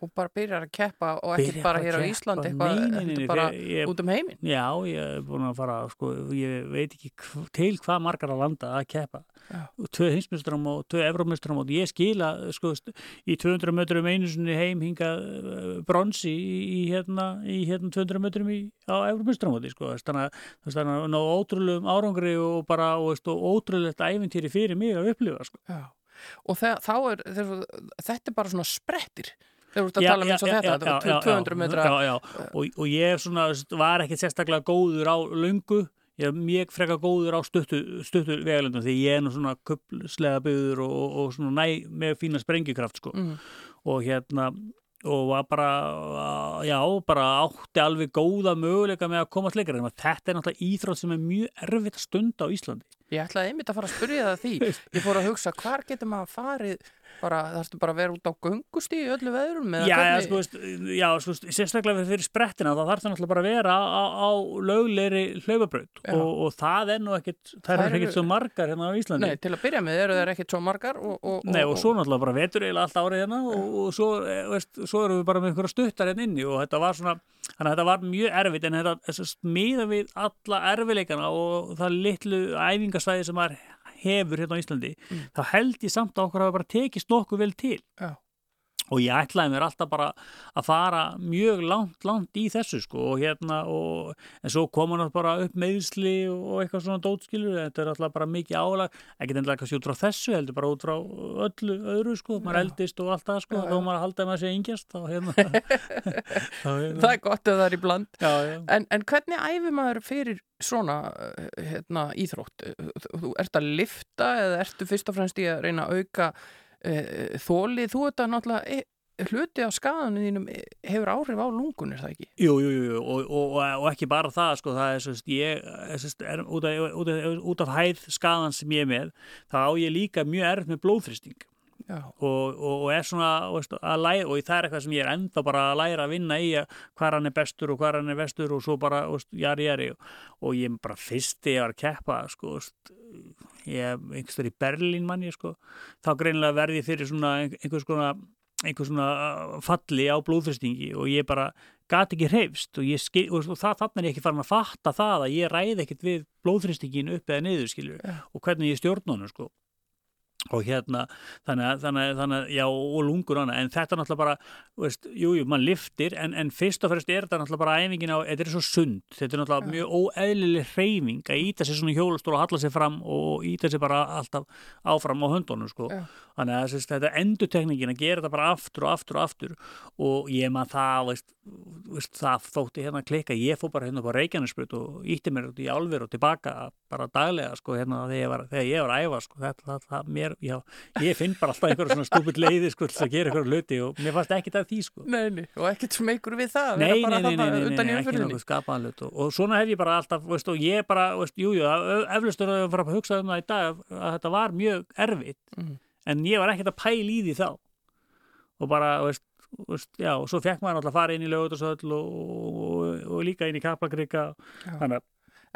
og bara byrjar að keppa og ekki bara hér á Íslandi eitthvað, heldur nei, bara ég- út um heiminn Já, ég er búin að fara, sko, ég veit ekki hv- til hvað margar að landa að keppa. Já. Tvö hinsmestram og tvö evrómestram og ég skila, sko, í 200 metrum einu sinni heim hinga bronsi í, í hérna, í hérna 200 metrum í, á evrómestramóti, sko. Þannig að, ná ótrúlegum árangri og bara, og, og ótrúlegt æfintýri fyrir mig að upplifa, sko. Já. og þegar, þá er þetta er bara svona sprettir þegar þú ert að tala um eins og þetta, þetta er 200 metra já, já. Og, og ég svona, var ekkert sérstaklega góður á löngu. Ég er mjög freka góður á stuttu, stuttu vegalendum því ég er nú svona kupslega byggður og, og, og svona næ með fína sprengikraft sko. Mm, og hérna og var bara, já, bara átti alveg góða möguleika með að komast leikar þetta er náttúrulega íþrótt sem er mjög erfitt að stunda á Íslandi. Ég ætlaði einmitt að fara að spyrja það því. Ég fór að hugsa, hvar getur maður farið bara, þarfstu bara að vera út á göngustíð í öllu veðrum eða Já, sko, já, sko, sérstaklega fyrir- sprettina þá þarf það náttúrulega bara að vera á, á, lögleiri hlaupabraut og, og það er nú ekkit, það er eru- ekkit svo margar hérna á Íslandi. Nei, til að byrja með eru þeir ekkit svo margar og, og, Nei, og svo náttúrulega bara vetur eiginlega allt árið hérna og, og svo, eh, veist, svo erum við bara með einhverja stuttar hérna inni og þetta var svona, þannig að þetta var mjög erfitt en þetta smiða við alla erfileikana og það litlu æfingasvæði sem maður hefur hérna á Íslandi, þá held ég samt að okkur hafa bara tekist nokkuð vel til Já. Og ég ætlaði mér alltaf bara að fara mjög langt, langt í þessu sko og hérna og en svo koma náttúrulega bara upp meðsli og eitthvað svona dótskilur þetta er alltaf bara mikið álag ekki endilega kannski út frá þessu heldur bara út frá öllu öðru sko, maður Já. eldist og allt það sko, Já, þá já. maður haldaði maður sé yngjast þá hérna, þá, það er gott ef það er í bland já, já. En, en hvernig æfir maður fyrir svona uh, hérna, íþrótt? Þú ert að lifta eða ertu fyrst og fremst í að reyna að auka uh, þóli? Þú ert að náttúrulega e, hluti af skaðanum þínum eh, hefur áhrif á lungun, er það ekki? Jú, jú, jú, og, og, og, ekki bara það, sko, það er, sérst, ég, sérst, er út, af, út, af, út af hæð skadan sem ég er með, þá á ég líka mjög erf með blóðþristing og, og, og er svona veist, læra, og það er eitthvað sem ég er enda bara að læra að vinna í hvað hann er bestur og hvað hann er vestur og svo bara, veist, jari, jari. Og ég bara fyrst ég var að keppa sko, veist, ég einhverstur í Berlín manni sko, þá greinlega verði fyrir svona einhvers konar einhvers svona uh, falli á blóðfyrstingi og ég bara gati ekki hreifst og, skil, og það, þannig er ég ekki farin að fatta það að ég ræði ekkert við blóðfyrstingin upp eða niður skilju ja. og hvernig ég stjórn honum sko og hérna þannig að, þannig að, þannig að já og lungur hana en þetta er náttúrulega bara veist, jú, jú, mann liftir en, en fyrst og fremst er þetta náttúrulega bara æfingin á þetta er svo sund, þetta er náttúrulega ja. mjög óeðlileg hreyfing að íta sér svona hjólustól og halla sér fram og íta sér bara alltaf áfram á höndunum sko. Ja. þannig að þessi, þetta endutekningin að gera þetta bara aftur og aftur og aftur. Og ég maður það veist, veist, það þótti hérna klika ég fór bara hérna á Reykjanesbrut og ítti mér út í álver og tilbaka bara daglega sko hérna þegar ég var, þegar ég var æfa sko. Þetta, það, það, mér, já, ég finn bara alltaf einhverja svona stúpit leiði sko til að gera einhverju hluti og mér fannst ekkit af því sko. Neini, og ekkit smegur við það Nei, nei, nei, nei, nei ekki náttúrulega skapaðan hlut og, og svona hef ég bara alltaf, veist, og ég bara, veist, jújú, eflustur að fara að hugsa um það í dag að þetta var mjög erfitt mm. en ég var ekkit að pæl í því þá. Og bara, veist já, og svo fekk maður alltaf að fara inn í lögutasöll og, og, og líka inn í Kaplakrika. Þannig að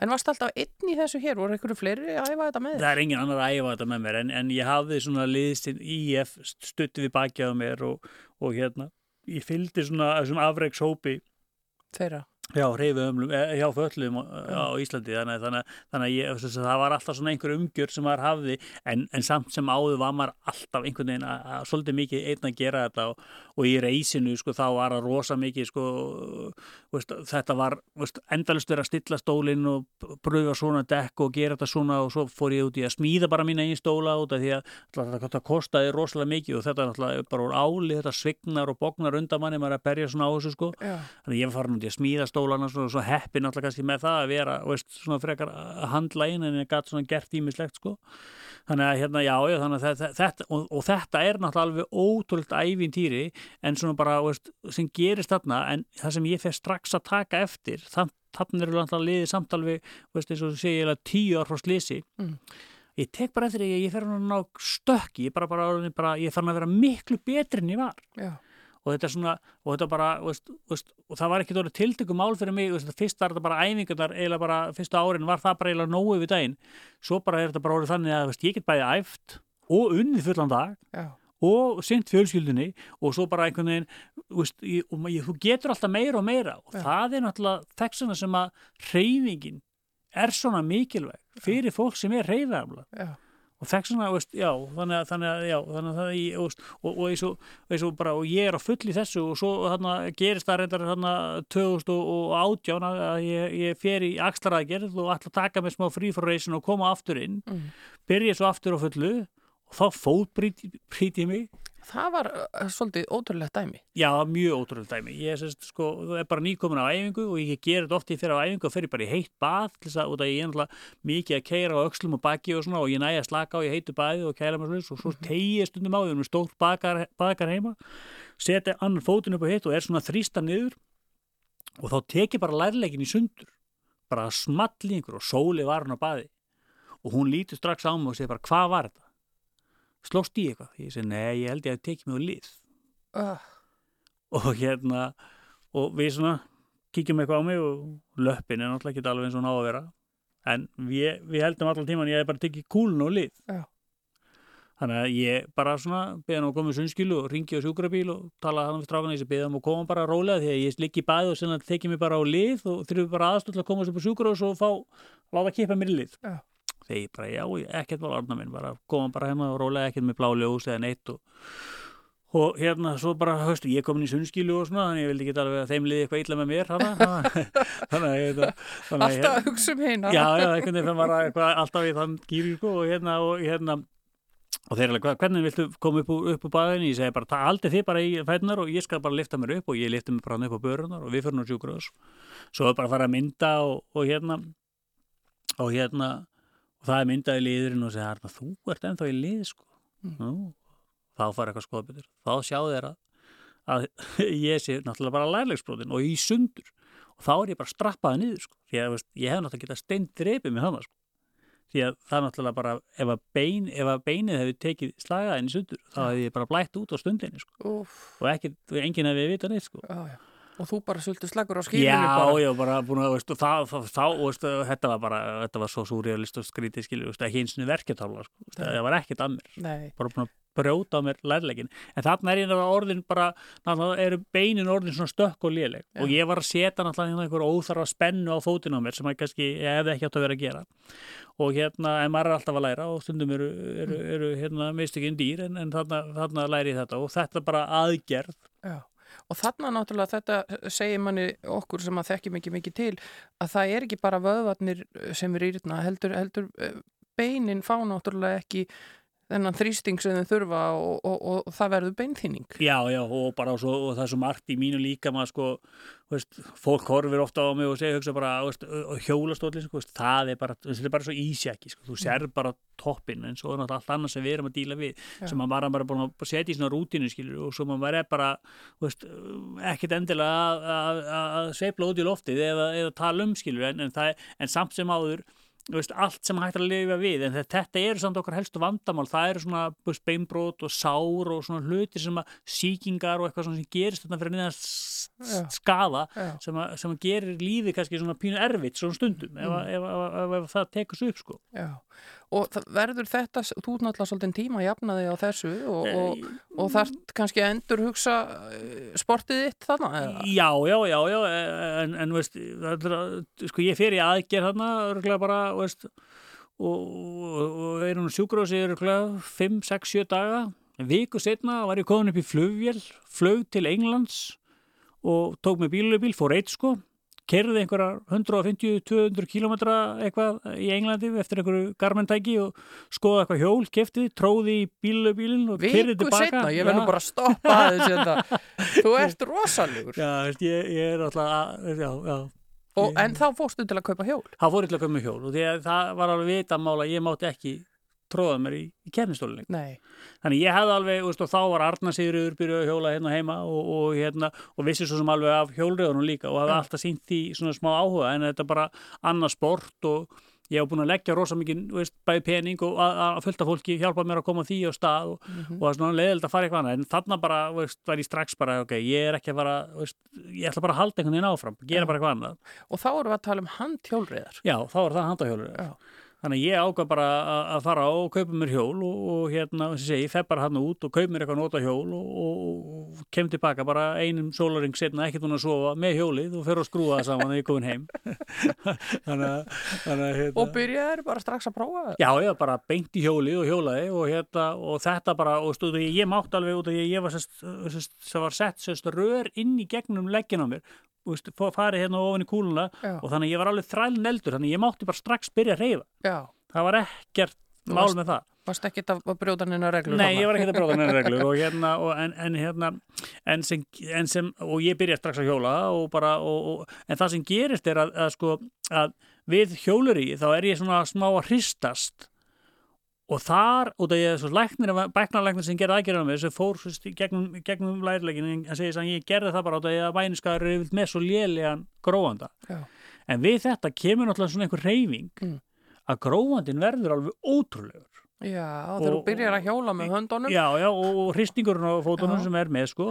En varst alltaf inn í þessu hér? Voru einhverju fleiri að æfa þetta með þér? Það er engin annar að æfa þetta með mér en, en ég hafði svona liðstinn IF stutti við bakjaðu mér og, og hérna, ég fylgdi svona þessum afreikshópi Þeirra? Já, reyfiðumlum, eh, hjá föllum á Íslandi, þannig, þannig, þannig að ég, það var alltaf svona einhver umgjör sem maður hafði en, en samt sem áður var maður alltaf einhvern veginn að, að svolítið mikið einn að gera þetta og, og í reysinu sko þá var það rosa mikið sko veist, þetta var veist, endalust verið að stilla stólinn og bröða svona dekk og gera þetta svona og svo fór ég út í að smíða bara mín einn stóla út af því að þetta kostiði rosalega mikið og þetta er náttúrulega bara úr áli, þetta svignar og bognar undan manni maður að berja svona á þessu sko Stólana og svo heppi náttúrulega kannski með það að vera veist, svona frekar inn en ég gæti svona gert ímislegt sko. Þannig að hérna já, já þannig að þetta og, og þetta er náttúrulega alveg ótrúlega ævintýri en svona bara veist, sem gerist þarna en það sem ég fer strax að taka eftir þannig eru náttúrulega liðið samtal við veist, eins og segja er tíu ár frá slisi mm. ég tek bara eftir því að ég fer að ná stökki ég, bara, bara, bara, ég fann að vera miklu betri en ég var. Já og þetta er svona, og þetta bara veist, veist, og það var ekki dórið tiltökum mál fyrir mig veist, fyrst var þetta bara æfingunar eiginlega bara fyrsta árin var það bara eiginlega nógu við daginn svo bara er þetta bara orðið þannig að ég get bæði æft og unnið fullan dag Já. og synt fjölskyldunni og svo bara einhvern veginn og ég, þú getur alltaf meira og meira og Já. það er náttúrulega þessuna sem að reyfingin er svona mikilvæg fyrir fólk sem er reyfafla og þekk svona, veist, já, þannig að þannig að, já, þannig að það í, og, og, eins og, eins og bara, og ég er á full í þessu og svo þarna gerist það reyndar þarna 2018 að ég, ég fer í axlaræðgerð og ætla að taka mig smá fríforreysin og koma aftur inn, mm. byrja svo aftur á fullu og þá fóðbrít ég mig Það var uh, svolítið ótrúlegt dæmi. Já, mjög ótrúlegt dæmi. Ég sést, sko, er bara nýkomin á æfingu og ég ger þetta oft í fyrir á æfingu og fer bara í heitt bað til þess að, og það er einhverja mikið að keira á aukslum og baki og svona og ég næja að slaka á í heitu baði og kæla mér svona og svo mhm. tegið stundum á því við erum stórt bakar, bakar heima, setja annan fótinn upp á hitt og er svona þrýsta niður og þá tekið bara lærleikin í sundur, bara smallingur og sóli var hann á baði og hún lítur strax á mig og segir bara hvað var þetta? Slóst í eitthvað. Ég segi, nei, ég held ég að tekið mig á lið. Uh. og hérna og við svona kíkjum eitthvað á mig og löppin er náttúrulega ekki alveg eins og ná að vera. En við, við heldum allar tíman ég hef bara tekið kúlun á lið. Uh. þannig að ég bara svona beða hann að koma í sunnskilu og ringi á sjúkrabíl og tala hann við strákan ég beða hann að koma bara rólega því að ég liggi í bæði og senna tekið mig bara á lið og þurfum bara aðstöld að koma upp á sjúkrabíl og fá, láta að kipa mér í lið. Uh þegar ég bara, já, ekkert var orðna minn bara koma bara hérna og rólega ekkert með blá ljós eða neitt og, og hérna svo bara, höfstu, ég kom inn í sunnskilu og svona, þannig ég vildi ekki alveg að þeim liði eitthvað illa með mér þannig að ég Alltaf að hugsa um hérna Já, já, einhvern veginn var eitthvað alltaf í þann gýri sko, og hérna og hérna og þeir er alveg, hvernig viltu koma upp, upp úr baðinu? Ég segi bara, það aldrei þið bara í fætunar og ég skal bara lifta mér upp og ég lifta mér bara upp á börunar og við fyrir nú sjúkröðs svo er bara að fara að mynda og, og hérna og hérna og það er myndaði liðurinn og segja þú ert ennþá í lið sko. mm. Nú, þá fara eitthvað skoðbyttur þá sjá þeirra að ég sé náttúrulega bara lærleiksbróðin og í sundur og þá er ég bara strappaði niður sko. ég, veist, ég hef náttúrulega getað steint dreipið með hana sko. því að það er náttúrulega bara ef að, bein, ef að beinið hefði tekið slagaðin í sundur þá hefði ég bara blætt út á stundinni sko. og ekki, enginn hefði vita neitt sko. Og þú bara sultu slagur á skilinu já, bara. já, bara búin að veist, það, það, það, veist, þetta var bara þetta var svo súrialist og skrítið skilju ekki eins og verketála, sko. það var ekkert að mér bara búin að brjóta á mér lærleikin en þarna er ég náttúrulega orðin bara eru beinin orðin svona stökk og léleg ja. og ég var að setja náttúrulega einhver óþarfa spennu á fótinn á mér sem ég kannski ég hefði ekki átt að vera að gera og hérna, en maður er alltaf að læra og stundum eru, eru, eru hérna mistökinn dýr en, en þarna, þarna læri ég þetta og þetta bara aðgerð Já. Og þarna náttúrulega þetta segir manni okkur sem að þekki mikið mikið til að það er ekki bara vöðvarnir sem er írna heldur, heldur eh, beinin fá náttúrulega ekki þennan þrýsting sem þau þurfa og, og, og, og það verður beinþýning. Já, já, og bara svo, og það er svo margt í mínu líka maður sko, veist, fólk horfir ofta á mig og segja hugsa bara, veist, hjólastóli, sko, það er bara, þetta er bara svo ísjaki, sko, þú ser bara toppin en svo er náttúrulega allt annað sem við erum að díla við, já. sem maður bara búin að setja í svona rútinu, skilur, og svo maður er bara, veist, ekkit endilega að sveifla út í loftið eða, eða tala um, skilur, en, en, það, en samt sem áður Veist, allt sem hægt að lifa við en þetta eru samt okkar helstu vandamál. Það eru svona beinbrót og sár og svona hlutir sem að síkingar og eitthvað sem gerist þetta fyrir niðan skada sem sem að gerir lífi kannski svona pínu erfitt svona stundum mm. ef, ef, ef, ef það tekur svo upp sko. Já og verður þetta, þú náttúrulega svolítið tíma að jafna þig á þessu og, og, og þarf kannski að endur hugsa eh, sportið þitt þarna? Já, já, já, já en, en veist, er, sko ég fer í aðgerð þarna, örgulega bara veist, og, og er hún sjúkrósi örgulega 5, 6, 7 daga. En viku setna var ég komin upp í flugvél flög til Englands og tók með bílubíl, fór eitt sko kerði einhverja 150-200 kílometra eitthvað í Englandi eftir einhverju garmentæki og skoða eitthvað hjól, keftið, tróði í bílubílinn og kerði tilbaka. Viku setna, ég verður bara að stoppa aðeins þetta. Þú ert rosalegur. Já, ég, ég er alltaf, já, já. Og, en þá fórstu til að kaupa hjól? Þá fór ég til að kaupa hjól og það var alveg vitamála, ég mátti ekki tróða mér í, í kemnistólinni þannig ég hefði alveg, veist, og þá var Arnarsýður byrjuð að hjóla hérna heima og, og, hérna, og vissi svo sem alveg af hjólriðunum líka og hefði ja. alltaf sínt því svona smá áhuga en þetta er bara annað sport og ég hef búin að leggja rosa mikið bæði pening og að, að fullta fólki hjálpa mér að koma því á stað og, mm -hmm. og það er svona leiðild að fara eitthvað annað. En þannig bara veist, var ég strax bara ok, ég er ekki að fara veist, ég ætla bara að halda einhvern veginn áfram gera ja. bara eitthvað annað. Og þá erum við að tala um handhjólriðar Já, þá er það handhjólriðar Þannig að ég ákvað bara að fara og kaupa mér hjól og, og hérna, að segja, ég fef bara hann út og kaup mér eitthvað nota hjól og, og kem tilbaka bara einum sólaring setna, ekkert hún að sofa með hjólið og fer að skrúa það saman þegar ég komin heim. þannig að, þannig að, hérna, og byrjaði bara strax að prófa það? Já, ég var bara beint í hjólið og hjólaði og, hérna, og þetta bara, og stúðu, ég mátt alveg út því að ég var, sest, sest, var sett sest, rör inn í gegnum leggin á mér veist, farið hérna ofin í kúluna Já. og þannig ég var alveg þræl neldur þannig að ég mátti bara strax byrja að reyfa það var ekkert mál varst, með það Varst ekki að brjóta neina reglur? Nei, ég var ekki að brjóta neina reglur og hérna, og, en, en hérna en sem, en sem, og ég byrja strax að hjóla og bara, og, en það sem gerist er að, að sko, að við hjóluri þá er ég svona smá að hristast og þar, út af ég, læknir, bæknarlæknir sem gerði aðgerðan með þessu fór svo, gegnum, gegnum lærilegin en segis að ég gerði það bara út af ég að væniskaður er með svo lélegan gróanda Já. en við þetta kemur náttúrulega svona einhver reyfing mm. að gróandin verður alveg ótrúlegur Já, þegar þú byrjar að hjóla með höndunum. Já, já, og hristingurinn á fótunum já. sem er með, sko.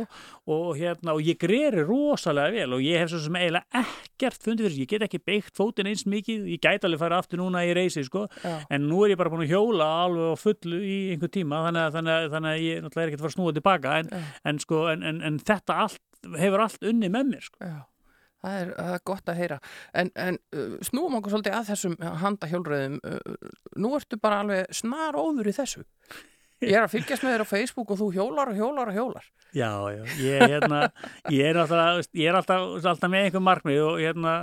Og hérna, og ég greri rosalega vel og ég hef svo sem eiginlega ekkert fundið fyrir, ég get ekki beitt fótinn eins mikið. Ég gæti alveg fara aftur núna í reysi, sko. Já. en nú er ég bara búin að hjóla alveg á fullu í einhver tíma, þannig að, þannig að, þannig að ég náttúrulega er ekki að fara að snúa tilbaka. En, en sko, en, en, en þetta allt, hefur allt unni með mér, sko. Já Það er, það er gott að heyra. En, en snúum okkur svolítið að þessum handahjólröðum. Nú ertu bara alveg snar óður í þessu. Ég er að fylgjast með þér á Facebook og þú hjólar og hjólar og hjólar. Já, já. Ég, hérna, ég er, alltaf, ég er alltaf, alltaf með einhver markmið og hérna,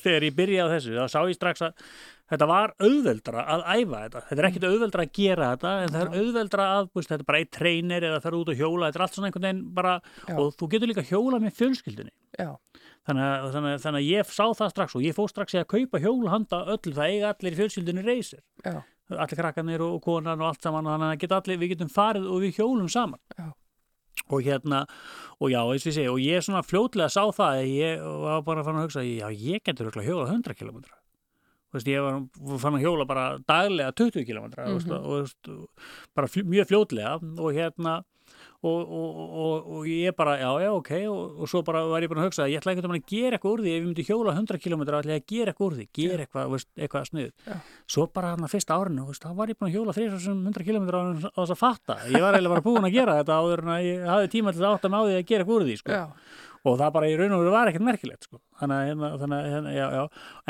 þegar ég byrjaði á þessu þá sá ég strax að þetta var auðveldra að æfa þetta. Þetta er ekkit auðveldra að gera þetta en það er auðveldra að, búist, þetta er bara eitt treynir eða það er út að hjóla. Þetta er allt svona einhvern veginn bara já. og þú getur líka hjóla með fjölskyldinni. Já þannig að, þannig, að, þannig að ég sá það strax og ég fóð strax í að kaupa hjólhanda öll það eiga allir í fjölskyldinu reysir allir krakkanir og konan og allt saman og þannig að get allir, við getum farið og við hjólum saman já. og hérna og já, eins og ég segi, og ég svona fljótlega sá það ég var bara fann að hugsa, já, ég getur hjóla 100 km Veist, ég var, fann að hjóla bara daglega 20 km mm -hmm. og veist, bara fl mjög fljótlega og hérna og, og, og ég bara, já, já, ok og svo bara var ég bara að hugsa að ég ætla ekkert að gera eitthvað úr því ef ég myndi hjóla 100 km ætla ég að gera eitthvað úr því, gera eitthvað, veist, eitthvað snið svo bara hann að fyrsta árinu þá var ég bara að hjóla 300 km á þess að fatta, ég var eiginlega bara búin að gera þetta áður en að ég hafði tíma til að átta með á því að gera eitthvað úr því sko. Og það bara í raun og veru var ekkert merkilegt sko. þannig að hérna, þannig, hérna, já, já.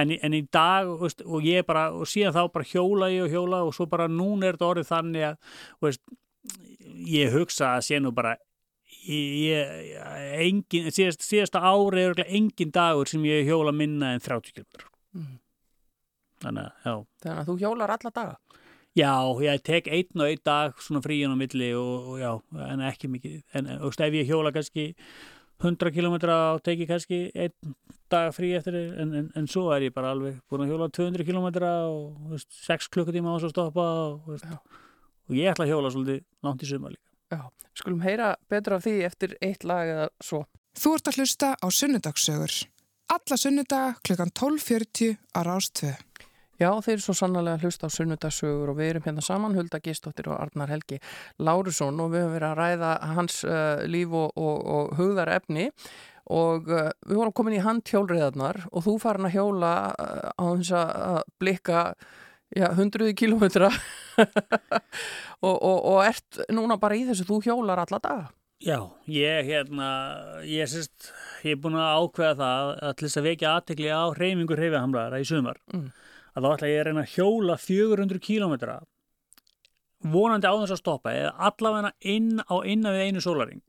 En, en í dag veist, og ég bara og síðan þá bara hjóla ég og hjóla og svo bara núna er þetta orðið þannig að veist, ég hugsa að sé nú bara ég, engin, síðast, síðasta ári er engin dagur sem ég hjóla minna en 30 km mm. þannig að Þannig að þú hjólar alla daga? Já, ég tek einn og einn dag svona fríin á milli og, og já, en ekki mikið en, og ef ég hjóla kannski 100 km á teki kannski einn dag frí eftir en, en, en svo er ég bara alveg búin að hjóla 200 km og veist, 6 klukkutíma á þess að stoppa og, veist, og ég ætla að hjóla svolítið langt í suma líka. Já, skulum heyra betur af því eftir eitt lag eða svo. Þú ert að hlusta á Sunnudagssögur. Alla sunnudaga klukkan 12.40 á Rástvöðu. Já, þeir eru svo sannlega hlust á sunnudagsögur og við erum hérna saman, Hulda Gistóttir og Arnar Helgi Lárusson og við höfum verið að ræða hans uh, líf og, og, og hugðar efni og uh, við vorum komin í handhjólriðarnar og þú farin að hjóla uh, á þess að blikka já, hundruði kilómetra og, og ert núna bara í þessu, þú hjólar alla daga. Já, ég hérna, ég sérst, ég er búin að ákveða það að til þess að vekja aðtekli á hreyfingur hreyfihamlaðara í sumar. Mm að þá ætla ég að reyna að hjóla 400 kílómetra vonandi á þess að stoppa eða allavega inn á innan við einu sólaring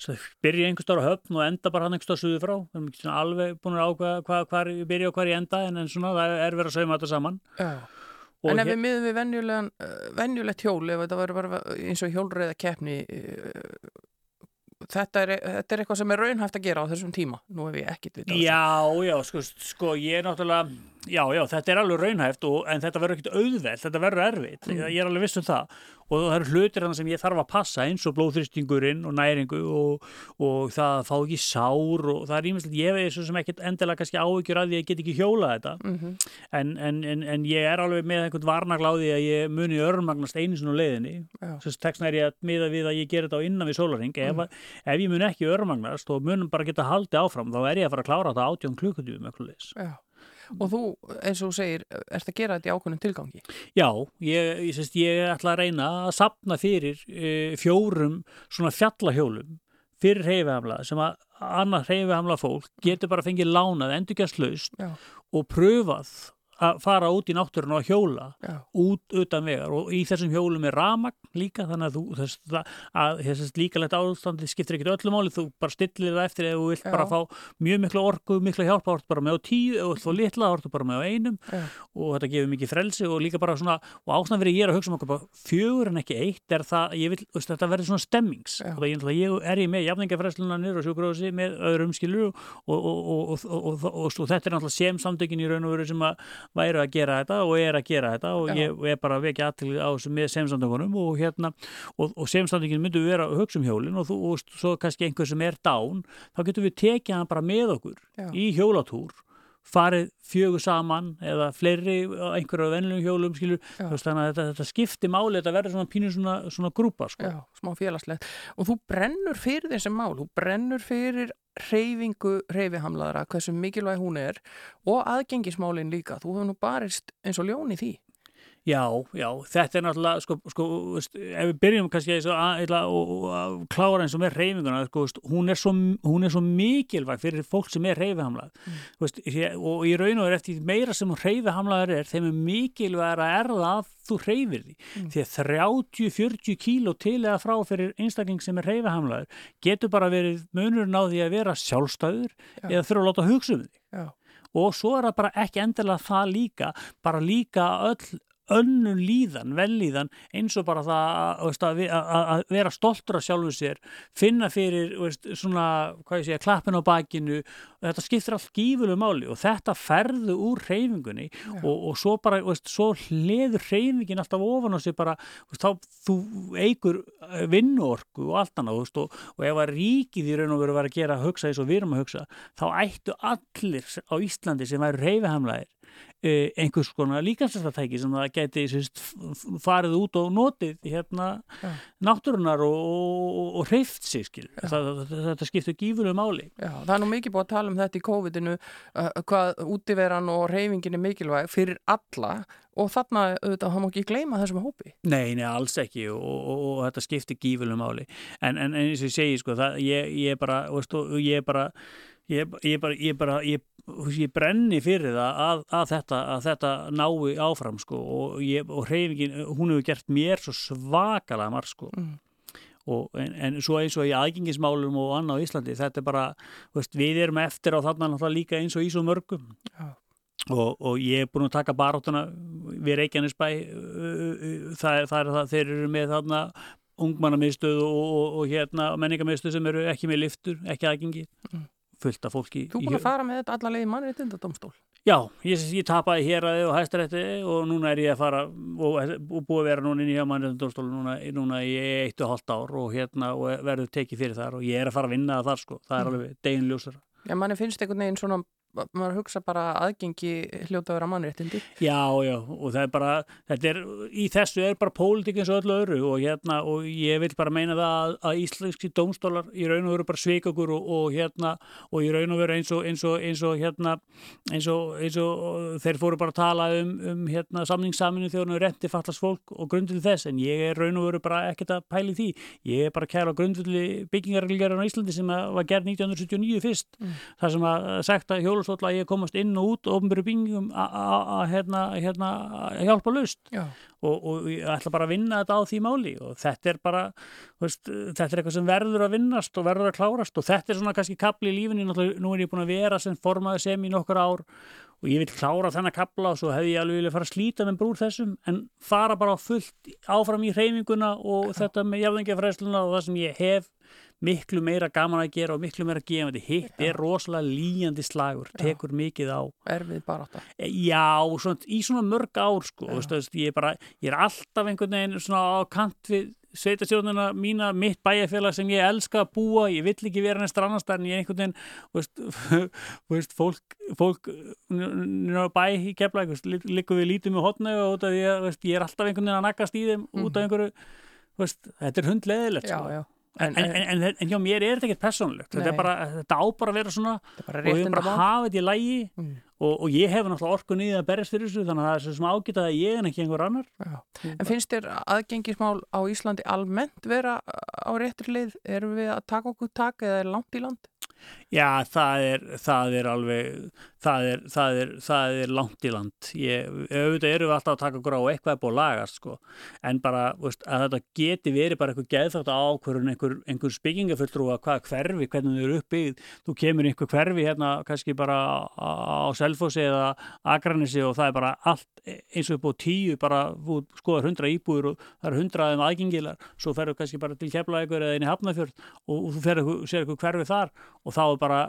svo byrja einhver stára höfn og enda bara hann einhver stára suðu frá við erum ekki alveg búin að ákvæða hvað, hvað byrja og hvað ég enda en, en svona það er verið að sauma þetta saman. Já. En ef við miðum við venjulegt hjól ef þetta verður eins og hjólreiða keppni þetta er, þetta er eitthvað sem er raunhæft að gera á þessum tíma, nú hef ég ekkit vita Já, já, sko, sko ég er náttúrulega já, já, þetta er alveg raunhæft og, en þetta verður ekkit auðveld, þetta verður erfitt. Mm. ég er alveg viss um það og það eru hlutir sem ég þarf að passa eins og blóðþristingurinn og næringu og, og það fá ekki sár og það er ímestlega, ég veist svo sem ekkit endilega kannski áhyggjur að ég get ekki hjóla þetta. Mm -hmm. en, en, en, en ég er alveg með einhvern varnagláði að ég muni örmagnast einu svona leiðinni. Þess að tekstna er ég að miða við að ég ger þetta á innan við sólaring mm. ef, ef ég mun ekki örmagnast og munum bara geta haldið áfram þá er ég að fara að klára þetta átjón klukkutíum Og þú, eins og þú segir, ert að gera þetta í ákveðnum tilgangi? Já, ég, ég, sést, ég ætla að reyna að sapna fyrir e, fjórum svona fjallahjólum fyrir reyfihamla sem að annað reyfihamla fólk getur bara fengið lánað endurgjast og pröfað að fara út í náttúrun og hjóla Já. út utan vegar og í þessum hjólum er ramagn líka þannig að þú þess, að þess líkalegt ástandi skiptir ekkert öllum áli þú bara stillir það eftir eða þú vilt Já. bara fá mjög miklu orgu, miklu hjálpa orð bara með á tíu eða þú litla orð bara með á einum Já. og þetta gefur mikið frelsi og líka bara svona og ástæðan verið ég er að hugsa um okkur fjögur en ekki eitt er það, ég vil, þetta verður svona stemmings og það er ég er ég með jafningafræslunanir og sjúkrósi með öðrum skilur og, og, og, og þetta er náttúrulega sem samtökin í raun og veru sem að væru að gera þetta og er að gera þetta og Já. ég er bara að vekja aðtil á þessu með semstandökunum og hérna og, og semstandökinn myndu vera að hugsa um hjólinn og, þú, og svo kannski einhver sem er dán þá getur við tekið hann bara með okkur Já. í hjólatúr farið fjögur saman eða fleiri einhverju vennilegum hjólum skilur, þannig að þetta, þetta skipti máli þetta verður svona pínur svona, svona grúpa sko. Já, smá félagslegt. Og þú brennur fyrir þessi mál, þú brennur fyrir reyfingu reyfihamlaðara, hversu mikilvæg hún er og aðgengismálin líka, þú hefur nú barist eins og ljón í því Já, já, þetta er náttúrulega, sko, sko ef við byrjum kannski að, að, að klára eins og með reyfinguna, sko, hún er svo, hún er svo mikilvæg fyrir fólk sem er reyfihamlað mm. veist, og í raun og er eftir meira sem reyfihamlaður er, þeim er mikilvæg að erða að þú reyfir því, mm. því að 30-40 kíló til eða frá fyrir einstakling sem er reyfihamlaður getur bara verið munurinn á því að vera sjálfstæður já. eða þurfa að láta hugsa um því. Já og svo er það bara ekki endilega það líka bara líka öll önnum líðan, vellíðan eins og bara það veist, að, að vera stoltur af sjálfu sér finna fyrir veist, svona, segja, klappin á bakinu þetta skiptir allt gífurlega máli og þetta ferðu úr reyfingunni og, og svo bara, veist, svo hliður reyfingin alltaf ofan á sig bara þá þú eigur eh, vinnuorku og allt annað og, og ef að ríkið í raun og veru var að gera að hugsa eins og við erum að hugsa, þá ættu allir á Íslandi sem væri reyfihamlaðir einhvers konar líkansrættatæki sem það geti sérst, farið út og notið hérna ja. náttúrunar og, og, og hreift sig skil ja. það, þetta skiptur gífurlega máli Já, það er nú mikið búið að tala um þetta í COVID-inu uh, hvað útiveran og reyfingin er mikilvæg fyrir alla og þarna auðvitað hann má ekki gleyma þessum hópi Nei, nei, alls ekki og, og þetta skiptir gífurlega máli en, en eins og ég segi sko það, ég, ég bara, veist, ég bara Ég, ég, bara, ég, bara, ég brenni fyrir það að, að, þetta, að þetta nái áfram sko, og, og hreyfingin, hún hefur gert mér svo svakalega marg sko. mm. en, en svo eins og í aðgengismálum og annað á Íslandi þetta er bara, veist, við erum eftir á þarna líka eins og í svo mörgum ja. og, og ég er búin að taka baráttuna við Reykjanesbæ það, það er það, þeir eru með þarna ungmannamiðstöð og, og hérna menningarmiðstöð sem eru ekki með liftur, ekki aðgengi mm fullt af fólki. Þú búin að fara með þetta allavega í mannréttindadómstól? Já, ég, ég tapaði hér aðeins og hæstarætti og núna er ég að fara og, og búið að vera núna inn í mannréttindadómstól núna, núna í eitt og halvt ár og hérna og verður tekið fyrir þar og ég er að fara að vinna það þar sko, það er mm. alveg deginljósara. Já, manni finnst einhvern veginn svona maður hugsa bara aðgengi hljóta að vera mannréttindi Já, já, og það er bara er, í þessu er bara pólitík eins og öllu öðru og hérna, og ég vil bara meina það að, að íslenski dómstólar í raun og veru bara sveik okkur og, og hérna og í raun og veru eins og eins og, eins og hérna eins og, eins og þeir fóru bara að tala um, um hérna samningssaminu þegar það er rétti fallast fólk og grundið þess en ég er raun og veru bara ekkert að pæli því ég er bara kæra grundið byggingarreglgerðan á Íslandi sem var gerð 1979 fyrst mm. það sem að sagt að að ég komast inn og út ofnbyrju bingum að hérna, hérna, hjálpa lust og, og ég ætla bara að vinna þetta á því máli og þetta er bara veist, þetta er eitthvað sem verður að vinnast og verður að klárast og þetta er svona kannski kapli í lífinu. Nú er ég búin að vera sem formaði sem í nokkur ár og ég vil klára þennan kapla og svo hefði ég alveg viljað fara að slíta með brúr þessum en fara bara fullt áfram í hreyfinguna og Já. þetta með jafnvengja og það sem ég hef miklu meira gaman að gera og miklu meira gefandi hitt já. er rosalega líjandi slagur já. tekur mikið á erfið bara átta e, já, svona, í svona mörg ár sko, veist, ég, er bara, ég er alltaf einhvern veginn svona á kant við sveitastjónuna mína, mitt bæjarfélag sem ég elska að búa, ég vill ekki vera næst annars en ég er einhvern veginn veist, veist, fólk, fólk bæ í kefla líka við lítum í hotna og ég, ég er alltaf einhvern veginn að nakast í þeim mm. út af einhverju þetta er hundleðilegt sko. En, en, en, en hjá mér er þetta ekkert personlegt þetta, bara, þetta á bara að vera svona og ég er bara hafa þetta í lægi mm. og, og ég hef náttúrulega orkun í það að berjast fyrir þessu þannig að það er svona ágitað að ég en ekki einhver annar Já. En finnst þér aðgengismál á Íslandi almennt vera á réttur leið erum við að taka okkur tak eða er langt í land? Já, það er, það er alveg, það er, það er, það er langt í land. Ég, auðvitað eru við alltaf að taka okkur á eitthvað upp og lagast, sko. En bara, veist, að þetta geti verið bara eitthvað geðþátt ákvörðun, einhver, einhver spikkingafulltrúa, hvað hverfi, hvernig þau eru uppbyggð. Þú kemur einhver hverfi hérna, kannski bara á Selfossi eða Akranissi og það er bara allt eins og upp á tíu, bara, þú skoðar hundra íbúður og það eru hundraðum aðgengilar. Svo ferur kannski bara til Keflavíkur eða í Hafnafjörð og, og þú ferur, sér eitthvað hverfi þar og þá bara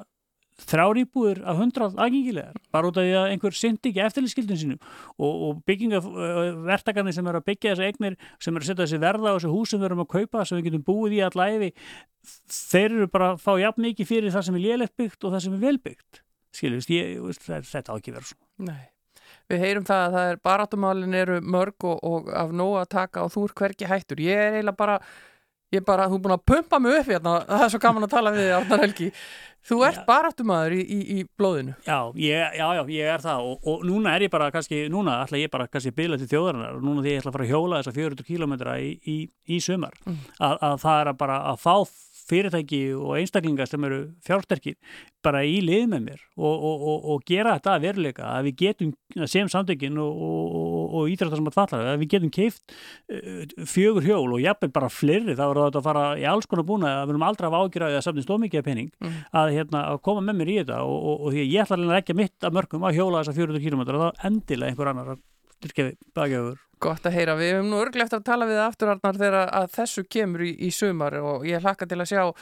þrjárýbúður af hundrað aðgengilegar bara út af því að einhver syndi ekki eftirlýskildin sinu og, og byggingavertakarnir sem eru að byggja þessu eignir sem eru að setja þessi verða á þessu hús sem við erum að kaupa sem við getum búið í allæfi þeir eru bara að fá jafn mikið fyrir það sem er lélægt byggt og það sem er velbyggt skiljast, þetta á ekki verið svona. Nei. Við heyrum það að það er baráttumálin eru mörg og, og af nóg að taka og þú er hverki hættur. Ég er eiginlega bara Ég bara, þú er búin að pumpa mig upp hérna, það er svo gaman að tala við þig, Arnar Helgi. Þú ert ja. baráttumæður í, í, í blóðinu. Já, ég, já, já, ég er það og, og núna er ég bara kannski, núna ætla ég bara kannski að bila til þjóðarinnar og núna því ég ætla að fara að hjóla þessa 400 km í, í sumar, mm. að, að það er að bara að fá fyrirtæki og einstaklingar sem eru fjársterkir bara í lið með mér og, og, og, og gera þetta að veruleika að við getum, sem samtökin og ídrættar sem að falla, að við getum keift uh, fjögur hjól og jafnveg bara fleiri, þá er þetta að fara í alls konar búna að við erum aldrei að ágjöra að samtins stómikið penning mm. að, hérna, að koma með mér í þetta og því að ég ætla að ekki mitt að mörgum að hjóla þessa 400 km og þá endilega einhver annar að bakjöfur Gott að heyra, við hefum nú örglega eftir að tala við afturarnar þegar að þessu kemur í, í sumar og ég hlakka til að sjá uh,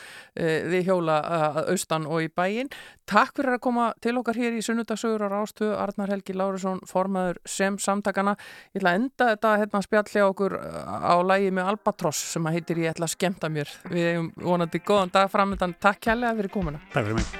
við hjóla að austan og í bæin. Takk fyrir að koma til okkar hér í sunnudagsögur á Rástu, Arnar Helgi Lárusson, formaður sem samtakana. Ég ætla að enda þetta hérna spjalli á okkur á lægi með Albatross sem að heitir Ég ætla að skemta mér. Við hefum vonandi góðan dag framöndan. Takk kærlega fyrir komuna. Takk fyrir mig.